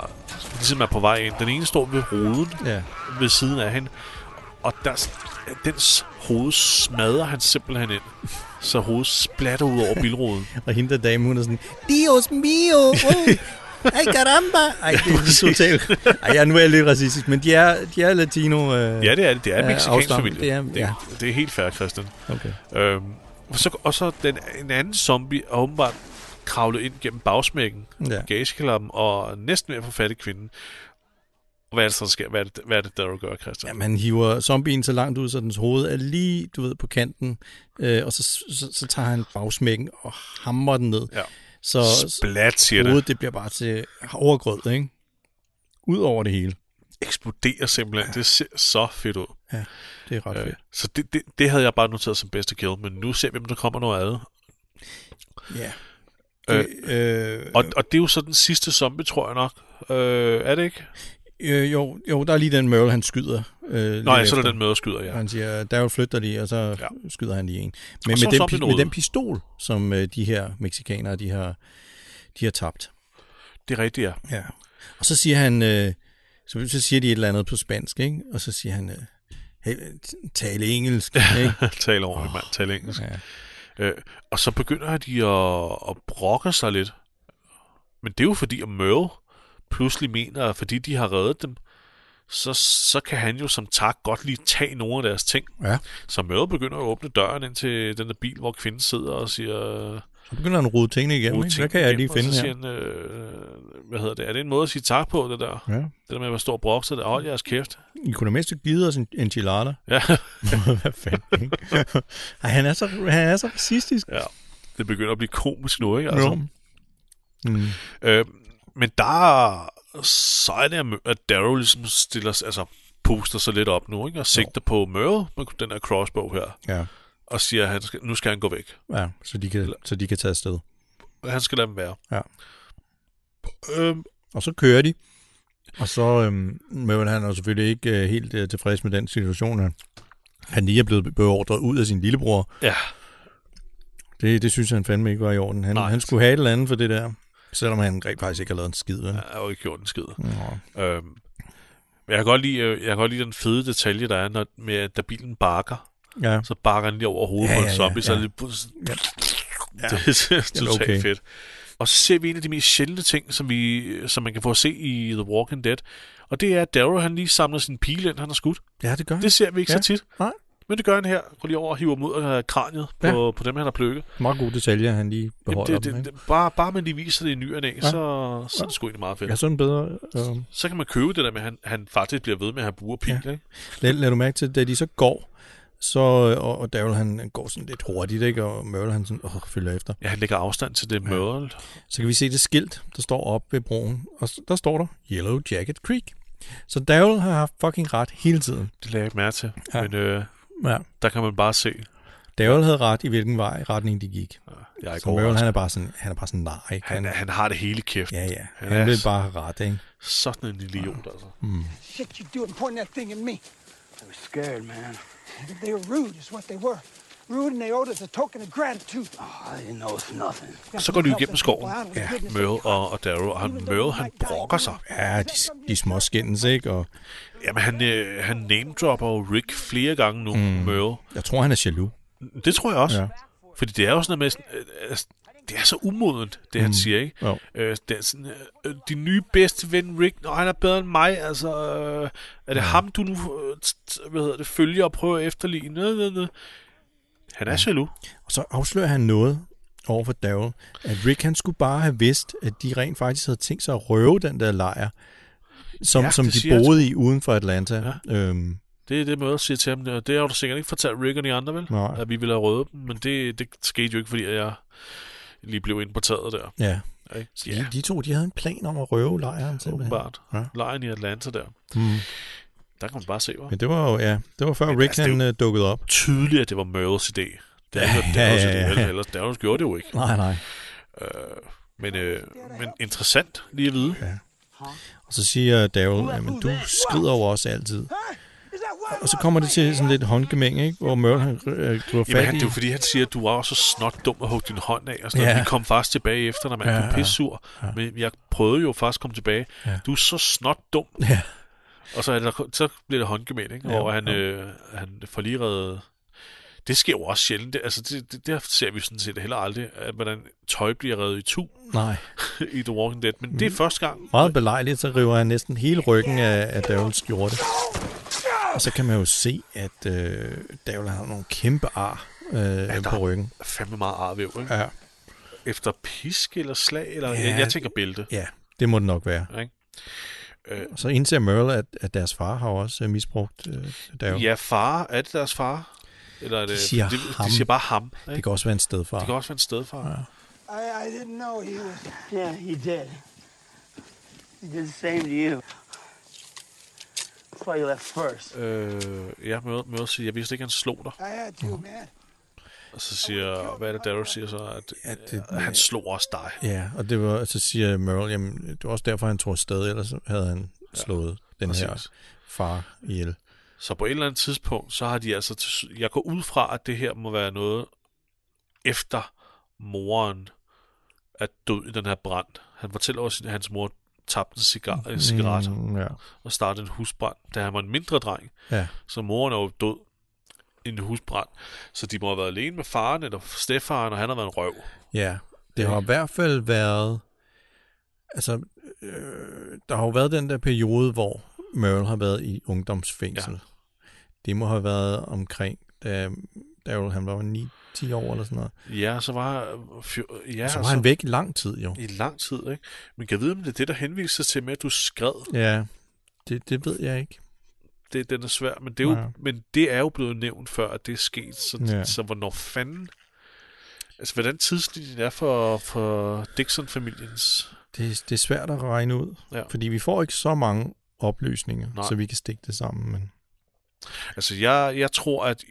ligesom er på vej ind. Den ene står ved ruden Ja. ved siden af hende, og der, dens hoved smadrer han simpelthen ind, så hovedet splatter ud over bilruden. Og hende der dame, hun er sådan, Dios mio! Ay, caramba! Ej, det er totalt... Ej, ja, nu er jeg lidt racistisk, men de er, de er latino... Øh, Ja, det er det. Det er en Ja, mexikansk familie. Det er- det, ja. det er helt fair, Christian. Okay. Øhm, og, så, og så den, en anden zombie er åbenbart kravlet ind gennem bagsmækken, Ja. gageklappen, og næsten ved at få fat i kvinden. Og hvad er det, så der sker? Hvad er det, hvad er det der gør, Christian? Ja, man hiver zombien så langt ud, så dens hoved er lige, du ved, på kanten, øh, og så, så, så tager han bagsmækken og hammer den ned. Ja. Så Splat, siger det. hovedet, det bliver bare til overgrød, ikke? Ud over det hele. Eksploderer simpelthen. Det ser så fedt ud. Det er ret Øh, fedt. så det, det, det havde jeg bare noteret som bedste kill, men nu ser vi, om der kommer noget andet. Ja. Øh, Det, øh, Og, og det er jo så den sidste zombie, tror jeg nok. Øh, er det ikke? øh, jo, jo, der er lige den Merle, han skyder. Øh, Nej, så er der den møderskyder, ja. Han siger, der er jo flytter lige, og så ja. Skyder han lige en. Men Og så med den, med den pistol, som øh, de her mexikanere, de har, de har tabt. Det er rigtigt, ja. Ja. Og så siger han, øh, så, så siger de et eller andet på spansk, ikke? Og så siger han, øh, hey, tale engelsk, ikke? Tal ordentligt, mand. Tal engelsk. Ja. Øh, og så begynder de at, at brokke sig lidt. Men det er jo fordi, at Merle pludselig mener, at fordi de har reddet dem, så, så kan han jo som tak godt lige tage nogle af deres ting. ja. Så Merle begynder at åbne døren ind til den der bil, hvor kvinden sidder og siger... Så begynder han at rode tingene igennem, "Rode ikke? Hvad kan jeg lige igennem", og finde så her? siger han, øh, hvad hedder det? Er det en måde at sige tak på, det der? Ja. Det der med at stå og brokke sig der. Hold jeres kæft. I kunne da mest have givet os en enchilada. Ja, Hvad fanden, ikke? Ej, han er så, han er så racistisk. ja. Det begynder at blive komisk nu, ikke? Altså. Jo. Mm. Øh, men der så er det, at Darrow ligesom stiller, altså puster sig lidt op nu, ikke? og sigter på Merle med den her crossbow her, Ja. og siger, at han skal, nu skal han gå væk. ja, så de kan, så de kan tage afsted. Han skal lade dem være. Ja. Øhm, Og så kører de. Og så, øhm, men han er jo selvfølgelig ikke øh, helt øh, tilfreds med den situation, at han lige er blevet beordret ud af sin lillebror. ja, Det, det synes han fandme ikke var i orden. Han, Nej. han skulle have et eller andet for det der. Selvom han rent faktisk ikke har lavet en skid. vel? Jeg har jo ikke gjort en skid. Nå. Øhm, men jeg kan, godt lide, øh, jeg kan godt lide den fede detalje, der er, når, med, at da bilen bakker, Ja. så bakker den lige over hovedet Ja, på en ja, ja, zombie, så ja. er det lige Ja. Ja. Det er totalt okay. fedt. Og så ser vi en af de mest sjældne ting, som, vi, som man kan få at se i The Walking Dead. Og det er, at Daryl han lige samler sin pile ind, han har skudt. ja, det gør. Det ser vi ikke Ja. så tit. Nej. Men det gør han her. Går lige over og hiver af kraniet på, Ja. på dem, han har plukket. Meget god detalje, han lige Jamen, beholder det, dem. det, det, bare, bare man lige viser det i ny og Ja. så, så er det sgu egentlig meget fedt. Ja, sådan bedre. Øh, Så kan man købe det der med, at han, han faktisk bliver ved med at have buer pil. Ja. Ikke? lad, lad du mærke til, da de så går, så, og, og Daryl han går sådan lidt hurtigt, ikke? og Merle han sådan, åh, følger efter. Ja, han lægger afstand til det ja. mørel. Så kan vi se det skilt, der står op ved broen, og der står der Yellow Jacket Creek. Så Daryl har haft fucking ret hele tiden. Det lagde jeg ikke mærke til. Ja. Ja. Men øh, Ja. der kan man bare se. Daryl havde ret i hvilken vej retning de gik. Jeg er ikke Så Merle, han er bare sådan, han er bare sådan, nej, ikke? Han, han har det hele kæft. ja, ja, han han er vil bare have ret, ikke? Sådan en lille idiot, altså. Shit you doing pointing that thing at me? I was scared, man. They were rude, is what they were. Rude, and they owed us a token of gratitude. Oh, I didn't know it's nothing. Så går de jo igennem skoven. Ja, Merle og, og Daryl. Og han, Merle, han brokker sig. Ja, de, de små skændes, ikke? Og Jamen, han, øh, han name-dropper jo Rick flere gange nu, mm. Merle. jeg tror, han er jaloux. Det tror jeg også. Ja. Fordi det er jo sådan noget med... sådan, øh, altså, det er så umodent, det han siger, ikke? Jo. Øh, det er sådan, øh, din nye bedste ven Rick, Nå, han er bedre end mig, altså... Øh, er det ja. ham, du nu øh, hvad hedder det, følger og prøver at efterligne? Nø, nø, nø. Han er ja. jaloux. Og så afslører han noget over for Daryl, at Rick han skulle bare have vidst, at de rent faktisk havde tænkt sig at røve den der lejr, som, Ja, som det de siger jeg boede i uden for Atlanta. Ja. Øhm, Det er det måde at sige til ham. Det har du sikkert ikke fortalt Rick og de andre, vel? Nej. At vi ville have røvet dem, men det, det skete jo ikke, fordi jeg lige blev ind på taget der. ja. Ikke? Så de, de to, de havde en plan om at røve lejren. åbenbart. Ja. Lejen i Atlanta der. Mm. Der kan man bare se, hvor Men det var jo, ja, det var før Men Rick altså, det er han øh, dukkede op. tydeligt, at det var Merles idé. Det er Ja, ikke ja, ja, ja. ellers gjorde det jo ikke. Nej, nej. Øh, men, øh, men interessant lige at vide. Og så siger Daryl, jamen du skrider over os altid. Og så kommer det til sådan lidt håndgemæng, ikke? hvor Merle han øh, griber Jamen, fat han, i. det er jo fordi, han siger, at du var så snot dum at hugge din hånd af. Og sådan Ja. ja. Vi kom faktisk tilbage efter, når man Ja, ja, ja. blev pissur. Ja. Men jeg prøvede jo faktisk at komme tilbage. Ja. Ja. Du er så snot dum. Ja. Og så, er det, så bliver det håndgemænd, ikke? Ja, Hvor han, jo. øh, han får lige reddet... Det sker jo også sjældent. Det, altså, det, det, der ser vi sådan set heller aldrig, at hvordan tøj bliver reddet i tu Nej, i The Walking Dead. Men det er første gang. meget belejligt, så river han næsten hele ryggen af, af Daryls skjorte. Og så kan man jo se, at øh, Daryl har nogle kæmpe ar øh, der- på ryggen. Fandme meget arvæv, ikke? Ja. Efter pisk eller slag, eller... Ja. Ja. Jeg, jeg tænker bælte, ja, det må det nok være. ikke? Øh, så indser Merle, at, at deres far har også misbrugt øh, Daryl. Ja, far. Er det deres far? Eller er det, De siger de, ham. de siger bare ham. Ikke? Det kan også være en stedfar. det kan også være en stedfar. Ja. I, I didn't know he was. Yeah, he did. He did the same to you. That's why you left first. Øh, jeg møder, møder siger, jeg vidste ikke, han slog dig. I had to, man. Og så siger, hvad er det, Daryl siger så? At, Ja, ja, det- at han slog også dig. Ja, og det var, så siger Merle, jamen, det var også derfor, han tog afsted, ellers havde han slået den her Præcis. far ihjel. Så på et eller andet tidspunkt, så har de altså... Til, jeg går ud fra, at det her må være noget efter moren er død i den her brand. Han fortæller også, at hans mor tabte en cigar, en cigaret Mm, ja. og startede en husbrand, da han var en mindre dreng. ja. Så moren er jo død i en husbrand. Så de må have været alene med faren eller stedfaren, og han har været en røv. Ja, det har i hvert fald været... Altså, øh, der har jo været den der periode, hvor Merle har været i ungdomsfængsel. Ja. Det må have været omkring, da Daryl han var 9-10 år eller sådan noget. Ja, så var, ja, så var han væk i lang tid jo. i lang tid, ikke? Men kan jeg vide, om det er det, der henviser til med, at du skred? Ja, det, det ved jeg ikke. Det, den er svær, men det er, jo, Ja. men det er jo blevet nævnt før, at det er sket. Så, Ja. ja. så hvornår fanden... Altså, hvordan tidslinjen er for, for Dixon-familiens... Det, det er svært at regne ud, Ja. fordi vi får ikke så mange oplysninger, Nej. så vi kan stikke det sammen. Men Altså, jeg, jeg tror, at,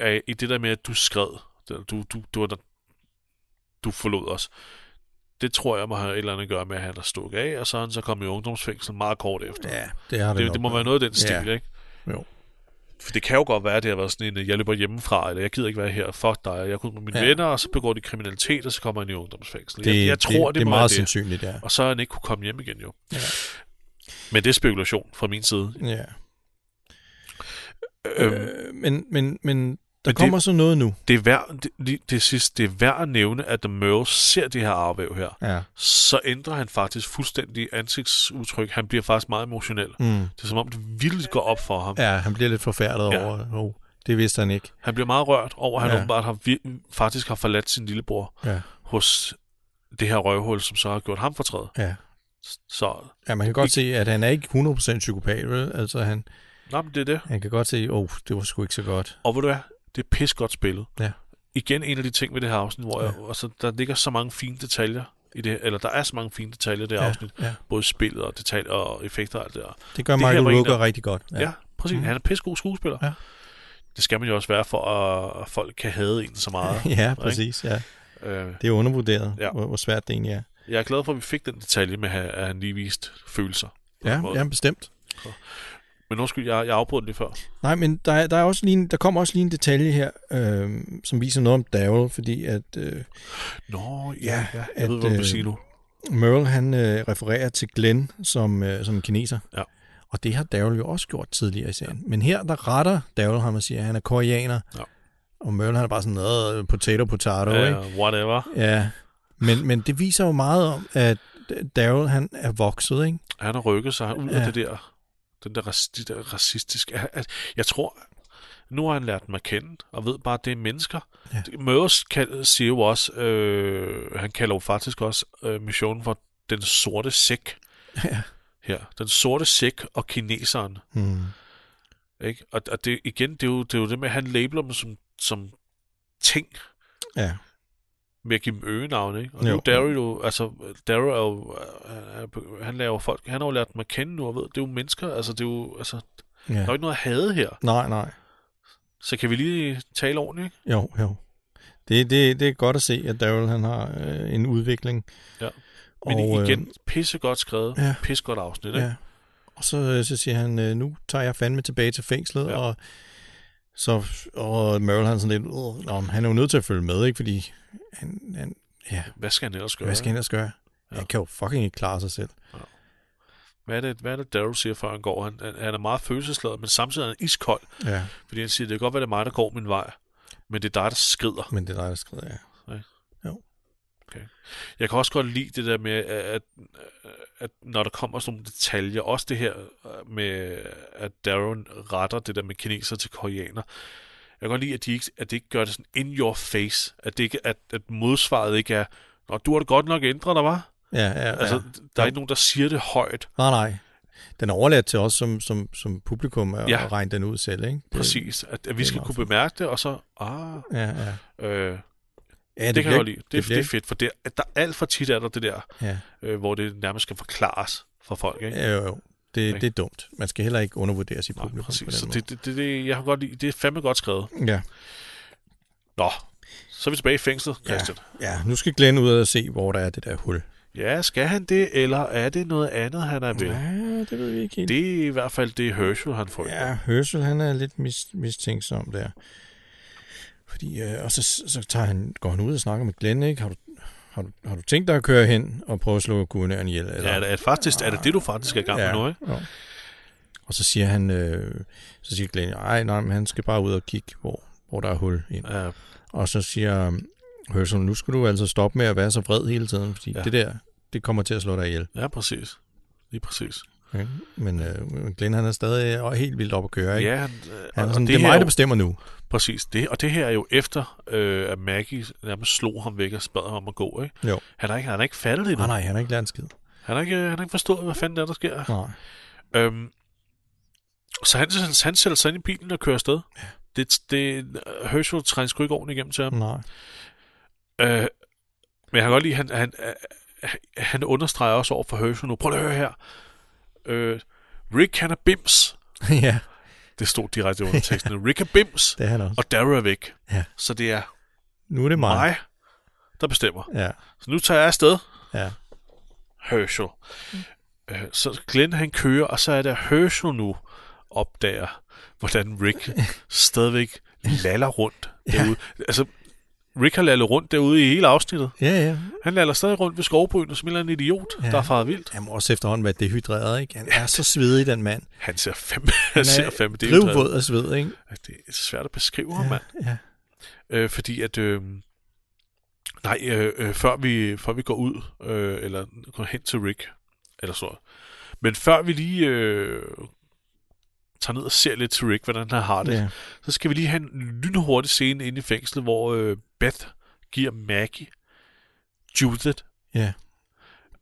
at i det der med, at du skred, du, du, du, du, du, forlod os, det tror jeg må have et eller andet at gøre med, at han er stukket af, og så er han så kommet i ungdomsfængsel meget kort efter. ja, det har det, det, det må være noget af den stil, Ja. ikke? Jo. For det kan jo godt være, at det har været sådan en, jeg løber hjemmefra, eller jeg gider ikke være her, fuck dig, jeg er kun med mine Ja. venner, og så begår de kriminalitet, og så kommer han i ungdomsfængsel. Det, jeg, jeg tror, det, det, det er meget det. sandsynligt, ja. Og så har han ikke kunne komme hjem igen, jo. Ja. Men det er spekulation fra min side. ja. Øhm, Øh, men, men, men der det- kommer så noget nu. det er værd, det, det, sidste, det er værd at nævne, at da Merle ser det her arvæv her, Ja. så ændrer han faktisk fuldstændig ansigtsudtryk. Han bliver faktisk meget emotionel. Mm. Det er som om, det vildt går op for ham. Ja, han bliver lidt forfærdet Ja. over, oh, det vidste han ikke. Han bliver meget rørt over, at han Ja. åbenbart har, faktisk har forladt sin lillebror Ja, hos det her røvhul, som så har gjort ham fortræd. ja. Så, ja man kan godt se, at han er ikke 100% psykopat, vel? Altså, han, nej, men det er det. han kan godt se, åh, oh, det var sgu ikke så godt. Og ved du hvad? Det er pis godt spillet. Ja. Igen en af de ting ved det her afsnit, hvor jeg, Ja. altså, der ligger så mange fine detaljer i det, eller der er så mange fine detaljer i det her Ja, afsnit. ja. Både spillet og detaljer og effekter og alt det der. Det gør Det Michael Rooker rigtig godt. Ja, ja præcis. Mm. Han er pissegod skuespiller. Ja. Det skal man jo også være, for at, folk kan hade en så meget. ja, præcis. Ja. øh, Det er undervurderet, Ja. hvor, hvor svært det egentlig er. Jeg er glad for, at vi fik den detalje med, at han lige viste følelser. Ja, ja bestemt. Men undskyld, jeg, jeg afbrød lige før. Nej, men der, er, der, er også lige en, der kommer også lige en detalje her, øh, som viser noget om Daryl, fordi at øh, Nå, ja, Ja, ja. Jeg at, ved, hvad du øh, vil sige nu. Merle han øh, refererer til Glenn som, øh, som en kineser. Ja. Og det har Daryl jo også gjort tidligere i serien. Men her, der retter Daryl ham og siger, at han er koreaner. Ja. Og Merle han er bare sådan noget potato potato, ikke? Uh, whatever. Ja. Men, men det viser jo meget om, at Daryl han er vokset, ikke? Han har rykket sig ud Ja. af det der, den der, de der racistiske... Jeg, jeg- tror, nu har han lært dem at kende, og ved bare, at det er mennesker. Ja. Møres kald, siger jo også, øh, han kalder jo faktisk også øh, missionen for den sorte sæk Ja. her. Den sorte sæk og kineseren. Hmm. Ikke? Og, og det, igen, det er, jo, det er jo det med, at han labeler dem som, som ting, Ja. Med at give dem øgenavne, ikke? Og Jo. nu Daryl jo, altså, Daryl er jo, øh, er- han laver folk, han har jo lært dem at kende nu, og ved, det er jo mennesker, altså, det er jo, altså, ja. der er jo ikke noget at hade her. Nej, nej. Så kan vi lige tale ordentligt, ikke? Jo, jo. Det, det, det er godt at se, at Daryl han har øh, en udvikling. Ja. Men Og, øh, igen, pissegodt skrevet, ja. pissegodt afsnit, ikke? Ja. Og så, øh, så siger han, øh, nu tager jeg fandme tilbage til fængslet. Ja. og så og Merle han sådan lidt, "Åh, nå, men han er jo nødt til at følge med, ikke? Fordi han, han ja, Hvad skal han ellers gøre? hvad skal han ellers gøre? Ja. Han kan jo fucking ikke klare sig selv. Hvad er det, hvad er det Daryl siger, før han går? Han, han, er meget følelsesladet, men samtidig er han iskold, Ja, fordi han siger, det kan godt være, det er mig, der går min vej, men det er dig, der skrider. men det er dig, der skriver, ja. Jeg kan også godt lide det der med, at, at når der kommer sådan nogle detaljer, også det her med, at Darren retter det der med kineser til koreaner. Jeg kan godt lide, at, de ikke, at det ikke gør det sådan in your face. At, det ikke, at, at modsvaret ikke er, Nå, du har det godt nok ændret dig, var? Ja, ja, Altså, ja. der er ikke nogen, der siger det højt. Nej, nej. Den er overladt til os som, som, som publikum at, Ja. regne den ud selv, ikke? Det, Præcis. At, at vi skal kunne bemærke det, og så, ah, Ja, ja. øh, ja det, det kan jeg godt lide. Det, det, det er fedt, for det, at der alt for tit er der det der, Ja, øh, hvor det nærmest skal forklares for folk, ikke? ja jo, jo. Det, Ikke? det er dumt. Man skal heller ikke undervurdere sit Nej, publikum præcis. på Så den det, det, det, jeg har godt lide. Det er fandme godt skrevet. måde. Ja. Nå, så er vi tilbage i fængslet, Christian. ja, nu skal Glenn ud og se, hvor der er det der hul. Ja. ja, skal han det, eller er det noget andet, han er ved? Ja, det ved vi ikke helt. Det er i hvert fald det Herschel, han får. Ja, Herschel, han er lidt mis, mistænksom der. Fordi, øh, og så, så tager han, går han ud og snakker med Glenn, ikke? Har du, har, du, har du tænkt dig at køre hen og prøve at slå guvernøren ihjel? Eller? Ja, er det, faktisk, er det det, du faktisk er i gang med nu, ikke? Ja. Og så siger han, øh, så siger Glenn, nej, nej, men han skal bare ud og kigge, hvor, hvor der er hul ind. Ja, Og så siger Herschel, nu skal du altså stoppe med at være så vred hele tiden, fordi ja. Ja. det der, det kommer til at slå dig ihjel. ja præcis. Lige præcis. Okay? Men øh, Glenn, han er stadig helt vildt op at køre, ikke? Ja, han, øh, Han er sådan, det, her er mig, der bestemmer nu. Præcis. Det, og det her er jo efter, øh, at Maggie nærmest slog ham væk og bad ham om at gå, ikke? Jo. Han har ikke, han har ikke fattet det endnu. Nej, nej, han har ikke lært en skid. Han har ikke, han har ikke forstået, hvad fanden der, er, der sker. Nej. Øhm, så han, han, han sætter sig ind i bilen og kører afsted. Ja. Det, det, Herschel trænger sgu ikke ordentligt igennem til ham. Nej. Øh, men jeg kan godt lide, han, han, øh, han understreger også over for Herschel nu. Prøv at høre her. Øh, Rick, han er bims. ja, Det stod direkte under teksten. Rick er bims, det er han også. og Darrow er væk. Ja. Så det er Nu er det mig. mig, der bestemmer. Ja, Så nu tager jeg afsted. ja. Herschel. Øh, så Glenn han kører, og så er det Herschel nu opdager, hvordan Rick stadigvæk laller rundt derude. Altså, Rick har lallet rundt derude i hele afsnittet. Ja, ja. Han laller stadig rundt ved skovbrynet som en eller anden idiot, Ja. ja. der er faret vildt. Han må også efterhånden være dehydreret, ikke? Han er så svedig, den mand. Han ser fem, Han ser fem, det er, drivvåd af sved, ikke? det er svært at beskrive ham, mand. ja. Øh, fordi at... Øh, nej, øh, øh, før, vi, før vi går ud, øh, eller går hen til Rick, eller så. Men før vi lige øh, tager ned og ser lidt til Rick, hvordan han har det, ja. så skal vi lige have en lynhurtig scene inde i fængslet, hvor øh, Beth giver Maggie Judith Ja.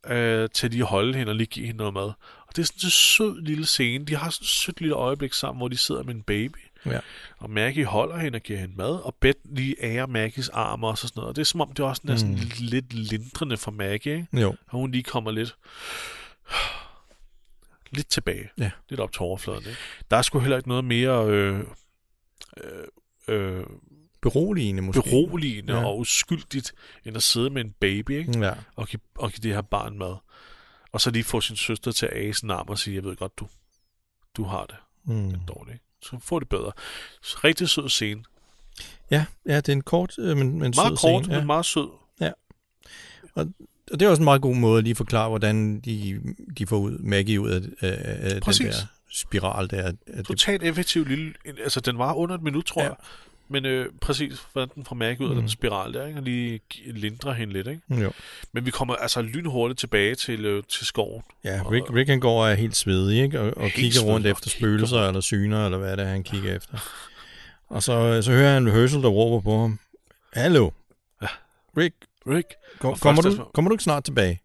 øh, til lige at holde hende og lige give hende noget mad. Og det er sådan en sød lille scene. De har sådan et sødt lille øjeblik sammen, hvor de sidder med en baby. Ja. Og Maggie holder hende og giver hende mad, og Beth lige ærer Maggies arm og sådan noget. Og det er som om, det også er sådan Mm. mm. lidt lindrende for Maggie, ikke? Jo. Og hun lige kommer lidt lidt tilbage. Ja. Lidt op til overfladen, ikke? Der er sgu heller ikke noget mere øh, øh, øh, Beroligende måske. beroligende Ja. ja. og uskyldigt, end at sidde med en baby, ikke? Ja. Og, give, og give det her barn mad. Og så lige få sin søster til at ase en arm og sige, jeg ved godt, du, du har det Mm. dårligt. ikke? Så få det bedre. Så rigtig sød scene. Ja, ja, det er en kort, øh, men, men Meget sød kort, scene. Ja. men meget sød. Og det er også en meget god måde at lige forklare, hvordan de, de får ud, Maggie ud af, af, af den der spiral der. Det, Totalt effektiv lille... Altså, den var under et minut, tror Ja. jeg. Men øh, præcis, hvordan den får mærke ud af Mm. den spiral der, ikke? Og lige lindre hende lidt, ikke? jo. Men vi kommer altså lynhurtigt tilbage til, øh, til skoven. Ja, Rick, Rick han går og er helt svedig, ikke? Og, og Helt kigger rundt og efter kigger spøgelser eller syner, eller hvad det er, han kigger efter. Og så, så hører han Herschel, der råber på ham. Hallo? Ja. Rick, Rick. Kom, Og kommer, du, er kommer du ikke snart tilbage?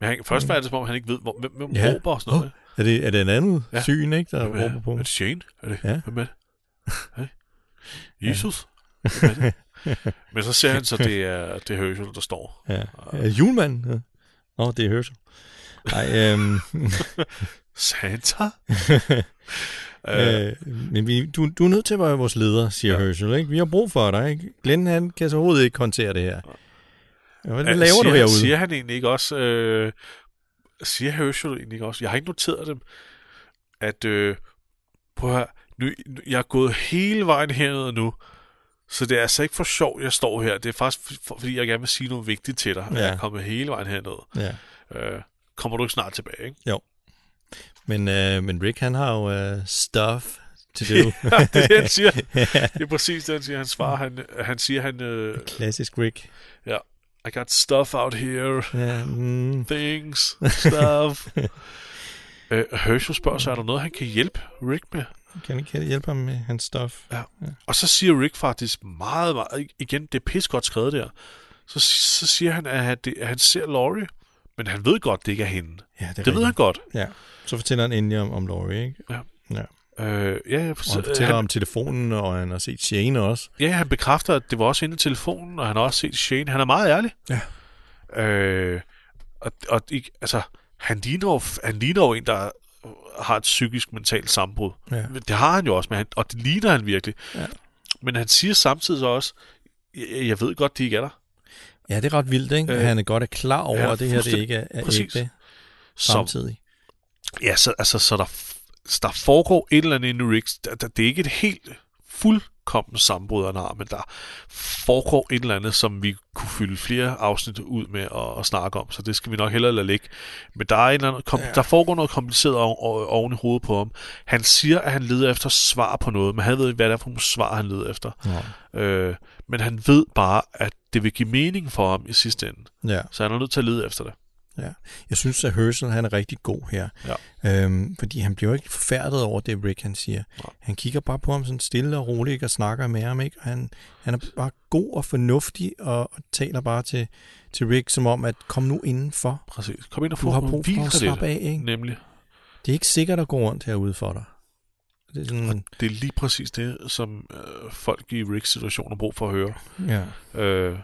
Men han, først var det som om, han ikke ved, hvor, hvem, hvem Mm. Ja. ja. råber og sådan noget. Er det, er det en anden ja. Ja. syn, ikke, der er- råber på Er det Shane? Er det, Ja. Hvem er det? Hey. Jesus? Hvem er det? Men så ser han så, det er, det er Herschel, der står. Ja. ja julemanden? Ja. Nå, det er Herschel. Nej, øhm, Santa? øh, men vi, du, du er nødt til at være vores leder, siger ja. Ja. Herschel. Ikke? Vi har brug for dig. Ikke? Glenn han kan så overhovedet ikke håndtere det her. Ja, hvad laver siger, du herude? Siger han egentlig ikke også... Øh, siger Herschel egentlig ikke også... Jeg har ikke noteret dem, at... Øh, prøv at høre, nu, jeg er gået hele vejen herned nu, så det er altså ikke for sjov, jeg står her. Det er faktisk for, fordi, jeg gerne vil sige noget vigtigt til dig. Ja. Ja. Jeg er kommet hele vejen herned. Ja. Øh, kommer du ikke snart tilbage, ikke? Men, øh, men Rick, han har jo øh, stuff to do. ja, det er det, han siger. Det er præcis det, han siger. Han svarer, han, han siger, han... Øh, Klassisk Rick. I got stuff out here. Ja, mm, Things. Stuff. øh, Herschel spørger så, er der noget, han kan hjælpe Rick med? kan ikke hjælpe ham med hans stuff? Og så siger Rick faktisk meget, meget igen, det er pis godt skrevet der. Så, så siger han, at han, det, at han ser Laurie, men han ved godt, det ikke er hende. Ja, det, er Det ved han godt. Ja. Så fortæller han endelig om, om Laurie, ikke? Ja. ja. Øh, ja, ja, Og han fortæller han, om telefonen, og han har set Shane også. ja, han bekræfter, at det var også inde i telefonen, og han har også set Shane. Han er meget ærlig. Ja. Øh, og, og altså, han ligner, jo, han ligner jo en, der har et psykisk mentalt sammenbrud. Ja. Det har han jo også, men han, og det ligner han virkelig. Ja. Men han siger samtidig så også, jeg, jeg ved godt, de ikke er der. Ja, det er ret vildt, ikke? Øh, Øh, han er godt er klar over, er at det her det ikke er, er ægte samtidig. ja, så, altså, så der, der foregår et eller andet inde i Riggs. Der, der, det er ikke et helt fuldkommen sammenbrud, han har, men der foregår et eller andet, som vi kunne fylde flere afsnit ud med at, at snakke om, så det skal vi nok hellere lade ligge. Men der, er en eller anden, kom, Ja. der foregår noget kompliceret oven, oven i hovedet på ham. Han siger, at han leder efter svar på noget, men han ved ikke, hvad det er for nogle svar, han leder efter. Ja. Øh, men han ved bare, at det vil give mening for ham i sidste ende. ja. Så han er nødt til at lede efter det. Jeg synes, at Herschel han er rigtig god her. Ja. Øhm, fordi han bliver jo ikke forfærdet over det, Rick han siger. Nej. Han kigger bare på ham sådan stille og roligt ikke, og snakker med ham. Ikke? Og han, han er bare god og fornuftig og, og taler bare til, til Rick som om, at kom nu indenfor. Præcis. Kom ind og Du få har nogle brug for at slappe af. Ikke? Nemlig. Det er ikke sikkert at gå rundt herude for dig. Det er sådan, Det er lige præcis det, som øh, folk i Ricks situation har brug for at høre. ja. Øh,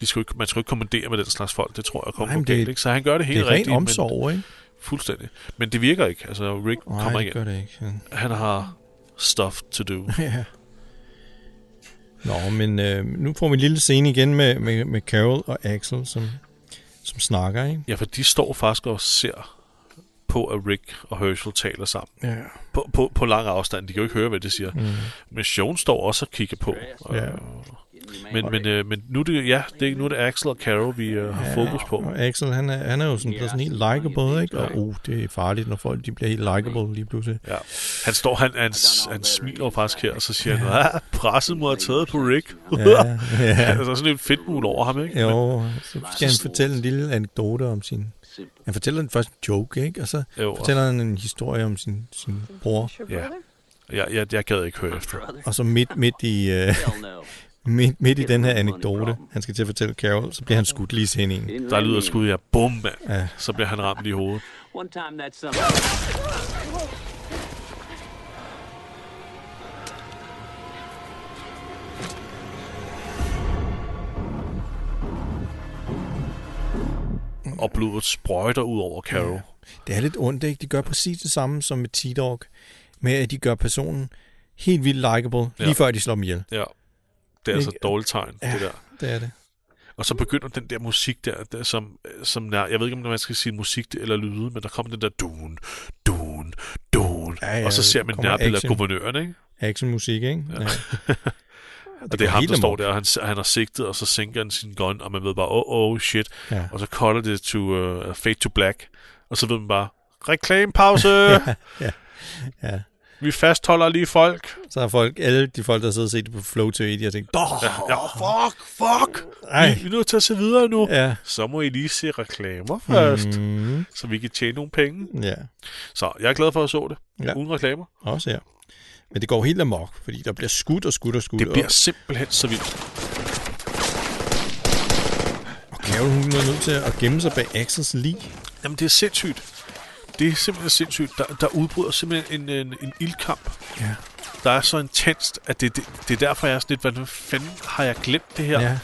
de skal jo ikke, man skal jo ikke kommandere med den slags folk, det tror jeg kommer Nej, galt, det- ikke? Så han gør det Det helt er ren rigtigt. omsorg, ikke? Men, fuldstændig. Men det virker ikke. Altså, Rick Nej, kommer det ikke gør det ikke. Ja. Han har stuff to do. Ja. Nå, men øh, nu får vi en lille scene igen med, med, med Carol og Axel, som, som snakker, ikke? Ja, for de står faktisk og ser på, at Rick og Herschel taler sammen. Ja. På, på, på lang afstand. De kan jo ikke høre, hvad det siger. Mm. Men Sean står også og kigger på. Ja. Øh, men, men, øh, men nu er det, ja, det, er- nu er det Axel og Carol, vi øh, har fokus på. Og Axel, han er, han er jo sådan, sådan helt likeable, ikke? Og uh, det er farligt, når folk de bliver helt likeable lige pludselig. Ja. Han står, han, han, han smiler faktisk her, og så siger han, ah, presset må have taget på Rick. Ja, ja. altså, er sådan et fedt mul over ham, ikke? Jo, så skal han fortælle en lille anekdote om sin... Han fortæller den først en joke, ikke? Og så Jo, fortæller han en historie om sin, sin bror. Ja. Jeg, jeg, jeg gad ikke høre efter. Og så midt, midt i... Uh, midt, midt i den her anekdote, han skal til at fortælle Carol, så bliver han skudt lige i. Der lyder skud, ja, bum, mand. Ja. Så bliver han ramt i hovedet. One time that Og blodet sprøjter ud over Carol. Det er lidt ondt, ikke? De gør præcis det samme som med T-Dog, med at de gør personen helt vildt likeable, lige Ja. før de slår dem ihjel. Ja. Det er altså et dårligt tegn, Ja. det der. Det er det. Og så begynder den der musik der, der som, som nær, jeg ved ikke, om man skal sige musik eller lyde, men der kommer den der dun, dun, dun. Ja, ja, og så ser man nærbilleder af action. guvernøren, ikke? Actionmusik, ikke? Ja. Og det er går ham, der står der, og han, han har sigtet, og så sænker han sin gun, og man ved bare, oh, oh, shit. Ja. Og så cutter det to uh, Fade to Black, og så ved man bare, reklamepause! ja. Ja. Vi fastholder lige folk. Så har folk, alle de folk, der sidder og set det på Flow TV, de har tænkt, Åh, Ja, ja fuck, fuck! Ej. Vi, vi er nødt til at se videre nu. Ja. Så må I lige se reklamer først, Mm, så vi kan tjene nogle penge. ja, Så jeg er glad for, at så det. Ja. Uden reklamer. også her. Men det går helt amok, fordi der bliver skudt og skudt og skudt. Det bliver simpelthen så vildt. Og Carol, hun er nødt til at gemme sig bag Axels lig. Jamen, det er sindssygt. Det er simpelthen sindssygt. Der, der udbryder simpelthen en, en, en ildkamp. Ja. Der er så intenst, at det, det, det er derfor, jeg er sådan lidt, hvordan fanden har jeg glemt det her? Ja.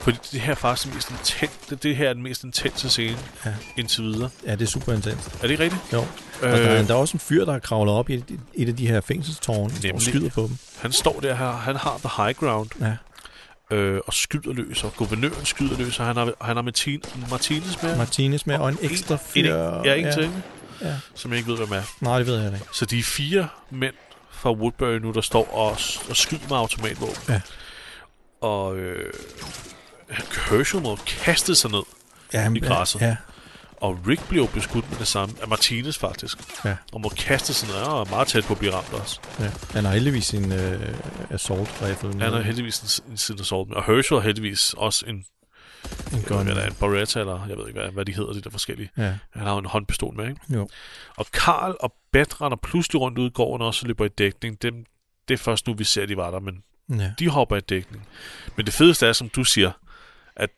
Fordi det her er faktisk det mest intense, det, det her er den mest intense scene Ja. indtil videre. ja, det er super intens. Er det ikke rigtigt? Jo. Og der, er, der er også en fyr, der har kravlet op i et, et af de her fængselstårne og Nemlig. skyder på dem. Han står der her, han har the high ground, Ja. øh, og skyder løs, og guvernøren skyder løs, og han har, han har Martin, Martinez med. Martinez med, og en ekstra En, fyr. ja, en til, Ja. som jeg ikke ved, hvem er. Nej, det ved jeg ikke. Så de er fire mænd fra Woodbury nu, der står og, og skyder med automatvåben. Ja. Og øh, Herschel må kaste sig ned, Ja, han, I græsset. Ja, og Rick bliver jo beskudt med det samme, af Martinez faktisk, ja, og må kaste sig ned, og er meget tæt på at blive ramt også. ja. Han har heldigvis sin øh, assault rifle. Han har heldigvis en, en sin assault og Herschel har heldigvis også en, en gun. hvad der er, en Beretta, eller jeg ved ikke, hvad, hvad de hedder, de der forskellige. Ja, Han har jo en håndpistol med, ikke? jo. Og Karl og Beth render pludselig rundt ud i gården og også løber i dækning. Dem, det er først nu, vi ser, at de var der, men Ja. de hopper i dækning. Men det fedeste er, som du siger, at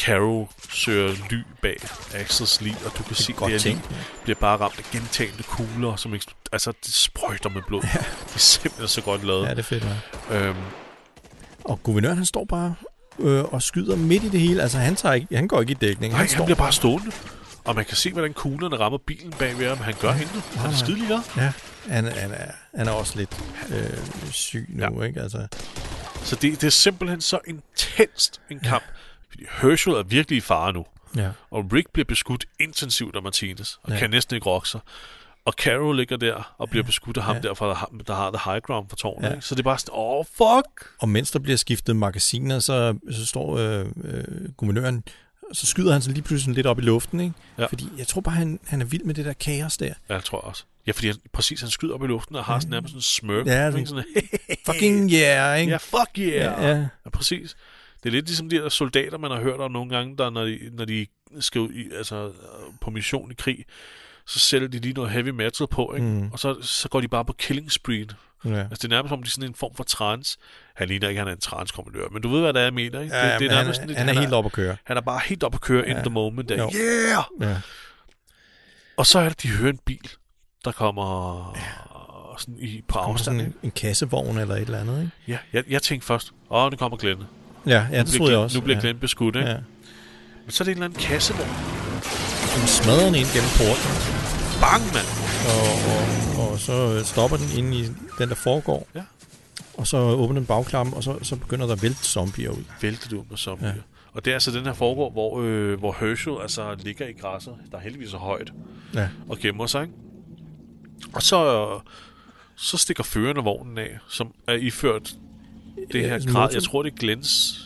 Carol søger ly bag Axels lig, og du kan se, godt at det her bliver bare ramt af gentagende kugler, som altså, det sprøjter med blod. Ja. Det er simpelthen så godt lavet. Ja, det er fedt, ja. Øhm, Og guvernøren, han står bare øh, og skyder midt i det hele. Altså, han, tager ikke, han går ikke i dækning. nej, han, står bliver bare stående. Og man kan se, hvordan kuglerne rammer bilen bagved ham. Han gør ja. intet. Han er skidelig glad. Ja, han, han, er, han er også lidt øh, syg nu, ja. ikke? Altså, Så det, det er simpelthen så intenst en kamp. Fordi Herschel er virkelig i fare nu. ja. Og Rick bliver beskudt intensivt af Martinez, og Ja. ja. kan næsten ikke rokke sig. Og Carol ligger der og bliver beskudt af ham Ja. derfor, der har, der har the high ground for tårnet. Ja. Ikke? Så det er bare sådan, åh, oh, fuck! Og mens der bliver skiftet magasiner, så, så står øh, øh, guvernøren, så skyder han sig lige pludselig lidt op i luften, ikke? Ja. Fordi jeg tror bare, han, han er vild med det der kaos der. Ja, jeg tror også. Ja, fordi han, præcis, han skyder op i luften og har sådan nærmest sådan en smirk. Ja, sådan- sådan, Fucking yeah, ikke? ja, fuck yeah! ja. ja. ja, præcis. Det er lidt ligesom de der soldater, man har hørt om nogle gange, der når de, når de skal ud i, altså, på mission i krig, så sætter de lige noget heavy metal på, ikke? Mm. Og så, så går de bare på killing spree. ja. Altså, det er nærmest som, de er sådan en form for trance. Han ligner ikke, han er en trance-kommandør, men du ved, hvad det er, jeg mener, ikke? Ja, det, det er han, sådan lidt- han er helt op at køre. Han er bare helt op at køre ja. in the moment. Der. Yeah! Ja. Og så er det, de hører en bil, der kommer ja. sådan i, på afstand. sådan en, en kassevogn eller et eller andet, ikke? Ja, jeg, jeg tænkte først, åh, nu kommer Glenn. Ja, ja Nu det bliver troede jeg også. Nu bliver ja. Glenn beskudt, ikke? Ja. Men så er det en eller anden kassevogn. Den smadrer den ind gennem porten, Bang, mand! og, og, og så øh, stopper den inde i den, der foregår. Ja. Og så åbner den bagklappen, og så, så begynder der at vælte zombier ud. Vælter du med zombier. Ja. Ja. Og det er altså den her foregår, hvor, øh, hvor Herschel altså ligger i græsset, der er heldigvis så højt, Ja. og gemmer sig. Ikke? Og så, øh, så stikker føreren af vognen af, som er iført det Ja, her sådan grad. Jeg tror, det er Glens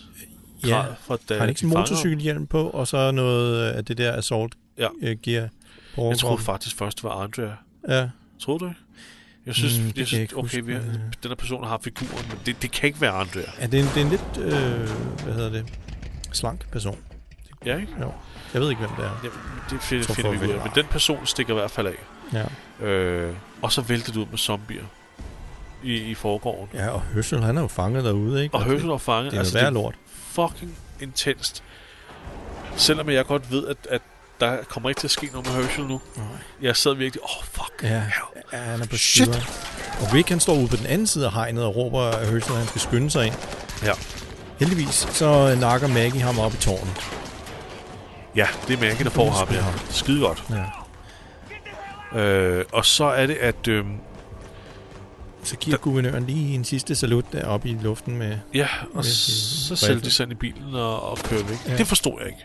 Ja. grad fra da Har han ikke en motorcykelhjelm på, og så noget af det der assault Ja. øh, gear på Jeg troede faktisk først, det var Andrea. Ja. Troede du ikke? Jeg synes, Mm, det jeg jeg synes ikke okay, vi har, øh. den her person har figuren, men det, det kan ikke være Andrea. Ja, det er en, det er en lidt, øh, hvad hedder det, slank person. Ja, ikke? Jo. Jeg ved ikke, hvem det er. Ja, det finder, Tror finder vi ud af. Men den person stikker i hvert fald af. Ja. Øh, og så vælter det ud med zombier i, i forgården. ja, og Hørsel, han er jo fanget derude, ikke? Og Herschel er fanget. Det er altså, altså, værd lort. fucking intenst. Selvom jeg godt ved, at, at der kommer ikke til at ske noget med Herschel nu. Nej. Jeg sad virkelig, åh oh, fuck. Ja, ja, han er på Shit. skideren. Og Rick, han står ude på den anden side af hegnet og råber, at Herschel, han skal skynde sig ind. Ja. Heldigvis, så nakker Maggie ham op i tårnet. Ja, det er Maggie, der får ham. Ja. Skide godt. Ja. Øh, og så er det, at... Øh, Så giver guvernøren lige en sidste salut deroppe i luften med... ja, og Med så, så sælger de sig ind i bilen og, og kører væk. Ja. Det forstod jeg ikke.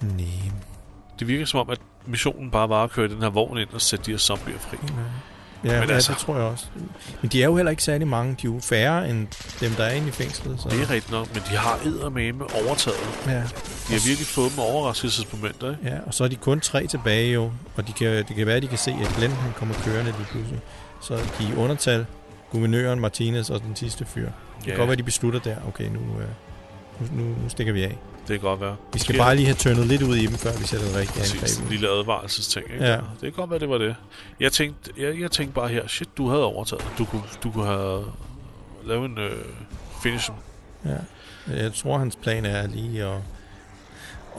Nej, Det virker som om, at missionen bare var at køre den her vogn ind og sætte de her zombier fri. nej. Ja, men Men altså, det tror jeg også. Men de er jo heller ikke særlig mange. De er jo færre end dem, der er inde i fængslet. Så. Det er rigtigt nok, men de har eddermame overtaget. Ja, De har virkelig fået dem overraskelsesmomenter, ikke? ja, og så er de kun tre tilbage jo. Og de kan, det kan være, at de kan se, at Glenn han kommer kørende lige pludselig. Så de er undertal. Guvernøren, Martinez og den sidste fyr. Det kan Ja. godt være, at de beslutter der. Okay, øh, nu, nu, nu stikker vi af. Det kan godt være. Vi skal Måske bare lige have tørnet lidt ud i dem, før vi sætter et rigtigt Præcis, en angreb. lille advarselsting, ikke? Ja. Det kan godt være, det var det. Jeg tænkte, jeg, jeg tænkte bare her, shit, du havde overtaget. Du kunne, du kunne have lavet en øh, finish. Ja. Jeg tror, hans plan er lige at,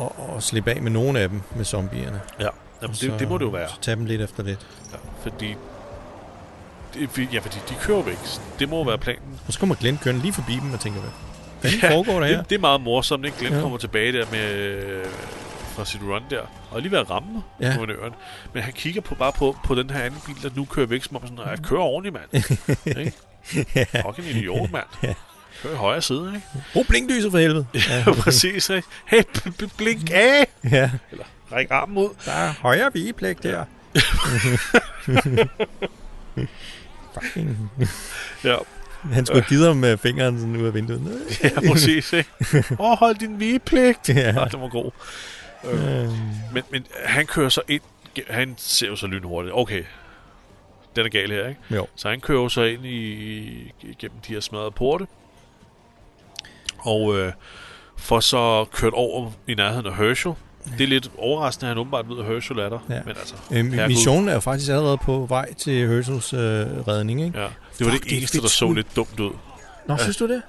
at, at slippe af med nogle af dem med zombierne. Ja, Jamen, så- det, det må det jo være. Så tage dem lidt efter lidt. Ja, fordi, det, ja, fordi de kører væk. Det må være planen. Og så kommer Glenn kørende lige forbi dem og tænker, hvad fanden Ja, foregår der her? Det, det er meget morsomt, ikke? Glenn Ja. ja. kommer tilbage der med, øh, fra sit run der, og lige ved at ramme Ja. ja. guvernøren. Men han kigger på, bare på, på den her anden bil, der nu kører væk, som om sådan, jeg kører ordentligt, mand. ikke? Fucking idiot, mand. Ja. Kør i højre side, ikke? Brug blinklyset for helvede. Ja, præcis, ikke? Hey, blink af! ja. Ræk armen ud. Der er højre vigepligt der. Fucking. Ja, Han skulle have givet ham med fingeren sådan ud af vinduet. ja præcis, ikke? Hold din vigepligt. Ja. Ja. det var god. Øhm, Men, men han kører så ind, han ser jo så lynhurtigt. Okay, den er gal her, ikke? jo. Så han kører så ind i, igennem de her smadrede porte. Og øh, får så kørt over i nærheden af Herschel. Det er lidt overraskende, at han åbenbart ved, at Herschel er der. Ja. Men altså, Øhm, missionen er jo faktisk allerede på vej til Herschels øh, redning, ikke? Ja, det var Fuck, det det eneste, der så lidt dumt ud. Nå, synes du det?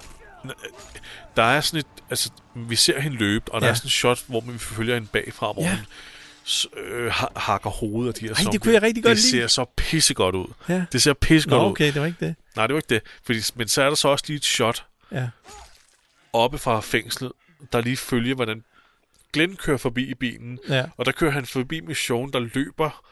Der er sådan et, altså, vi ser hende løbe, og der Ja. er sådan et shot, hvor vi følger hende bagfra, hvor Ja. hun øh, ha- hakker hovedet af de her Ej, det kunne jeg rigtig godt Det lide. ser så pissegodt ud. Ja. Det ser pissegodt Nå, ud. okay, det var ikke det. Nej, det var ikke det. Fordi, men så er der så også lige et shot Ja. oppe fra fængslet, der lige følger, hvordan Glenn kører forbi i bilen. Ja. Og der kører han forbi Mission, der løber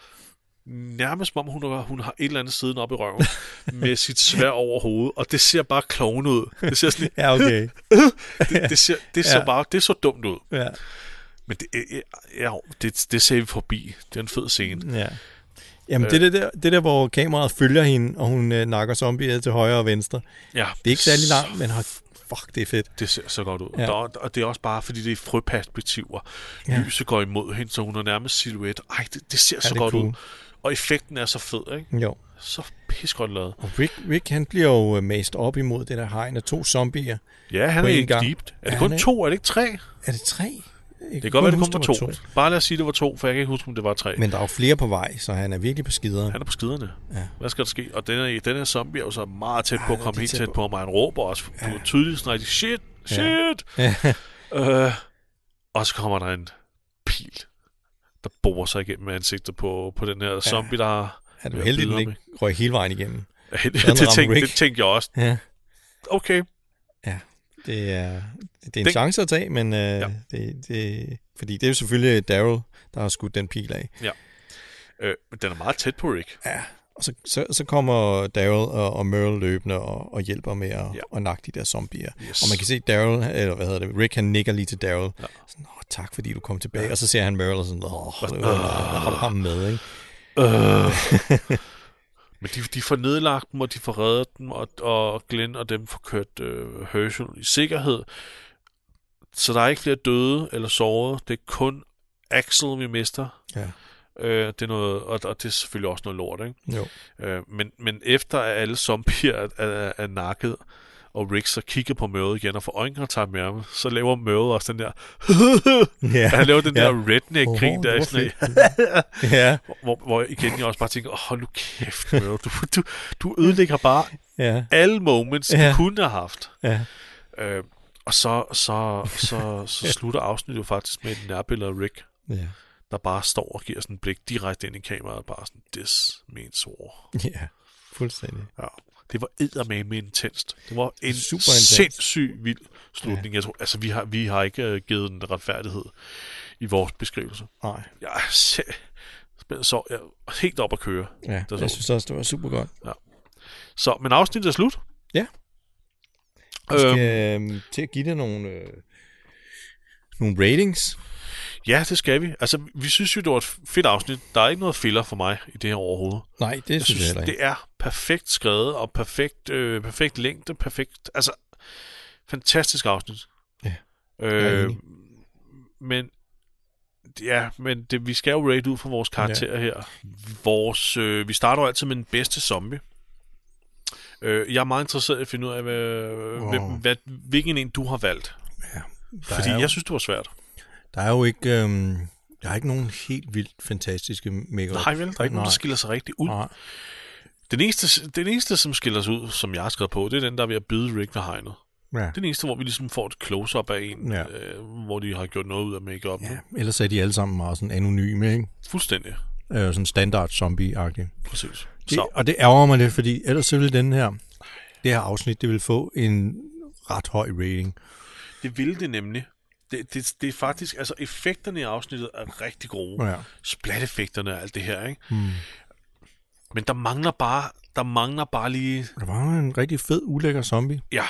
nærmest som om hun har, hun har et eller andet siden op i røven med sit svær over hovedet, og det ser bare klovne ud. Det ser sådan Ja, okay. det, det, ser, det så Ja. bare, det så dumt ud. Ja. Men det, ja, det, det ser vi forbi. Det er en fed scene. ja. Jamen, det, det, der, det der, hvor kameraet følger hende, og hun øh, nakker zombier til højre og venstre. Ja, Det er ikke særlig langt, men hold, fuck, det er fedt. Det ser så godt ud. Ja. Ja. Der, og det er også bare, fordi det er frøperspektiver. Ja. Ja. Lyset går imod hende, så hun er nærmest silhuet. Ej, det, det ser Ja, så det godt cool. ud. Og effekten er så fed, ikke? Jo. Så pissegodt lavet. Og Rick, Rick han bliver jo øh, mast op imod det der hegn af to zombier. Ja, han er ikke gang. deep. Er Ja, det kun han er- to? Er det ikke tre? Er det tre? Det kan godt være, det kun var to. Bare lad os sige, det var to, for jeg kan ikke huske, om det var tre. Men der er jo flere på vej, så han er virkelig på skideren. Han er på skiderne. Ja. Hvad skal der ske? Og den her, den her zombie er jo så meget tæt på Ja, at komme helt tæt på. på mig. Han råber også Ja. ja. tydeligt rigtig, shit, Ja. shit. Ja. Øh, og så kommer der en pil, der borer sig igennem ansigtet på, på den her zombie, der har... Han er Ja, jo heldig, at den ikke røg hele vejen igennem. det, tænkte, det tænkte jeg også. Ja. Okay, Det er, det er en Den- chance at tage, men øh, ja. det, det, fordi det er jo selvfølgelig Daryl, der har skudt den pil af. øh, men den er meget tæt på Rick. Ja. Og så, så, så kommer Daryl og, og Merle løbende og, og hjælper med at, Ja. ja. at nakke de der zombier. Yes. Og man kan se Daryl, eller hvad hedder det, Rick han nikker lige til Daryl. Ja. Sådan, Åh, tak fordi du kom tilbage. Og så ser han Merle og sådan, åh, øh, har du ham med, ikke? Øh. Men de, de får nedlagt dem, og de får reddet dem, og, og Glenn og dem får kørt øh, Herschel i sikkerhed. Så der er ikke flere døde eller sårede. Det er kun Axel, vi mister. Ja. Øh, det er noget, og, og det er selvfølgelig også noget lort, ikke? Jo. Øh, men, men efter at alle zombier er, er, er nakket, og Rick så kigger på Møde igen og får øjenkontakt med ham, så laver Møde også den der... Ja. han laver den Ja. der redneck-grin, Åh, der er hvor sådan, ja. hvor, hvor igen jeg også bare tænker, oh, hold nu kæft, Møde. Du, du, du ødelægger bare Ja. alle moments, Ja. du kunne have haft. Ja. Øh, og så, så, så, så slutter afsnittet jo faktisk med et nærbillede af Rick, Ja. der bare står og giver sådan et blik direkte ind i kameraet, bare sådan, this means war. Ja. Fuldstændig. Ja. Det var eddermame intenst. Det var en Super sindssyg vild slutning. Ja. Jeg tror, altså, vi har, vi har ikke uh, givet den retfærdighed i vores beskrivelse. Nej. Jeg se- så jeg helt op at køre. Ja, jeg synes også, det var super godt. Så, men afsnittet er slut. Ja. Vi skal øhm, til at give det nogle, øh, nogle ratings. Ja, det skal vi. Altså, vi synes jo, det var et fedt afsnit. Der er ikke noget filler for mig i det her overhovedet. Nej, det Jeg synes jeg heller ikke. det er perfekt skrevet, og perfekt, øh, perfekt længde, perfekt... Altså, fantastisk afsnit. Ja, Øh, men ja, men det, vi skal jo rate ud fra vores karakterer ja. her. Vores, øh, vi starter jo altid med den bedste zombie. Øh, jeg er meget interesseret i at finde ud af, hvad, Wow. hvem, hvad, hvilken en du har valgt. Ja, Fordi jo, jeg synes, det var svært. der er jo ikke, øhm, der er ikke nogen helt vildt fantastiske make Nej vel, der er ikke nogen, der skiller sig rigtig ud. Nej. Den eneste, den eneste, som skiller sig ud, som jeg har skrevet på, det er den, der er ved at byde Rick ved hegnet. Ja. Det er den eneste, hvor vi ligesom får et close-up af en, Ja. øh, hvor de har gjort noget ud af make-up. ja, ellers er de alle sammen meget sådan anonyme, ikke? Fuldstændig. Øh, sådan standard zombie-agtige. Præcis. Det, Så, og det ærger mig lidt, fordi ellers så ville den her, det her afsnit, det vil få en ret høj rating. det ville det nemlig. Det, det, det er faktisk, altså effekterne i afsnittet er rigtig gode. Ja. Splat-effekterne og alt det her, ikke? Hmm. Men der mangler bare, der mangler bare lige, Der var en rigtig fed, ulækker zombie. ja,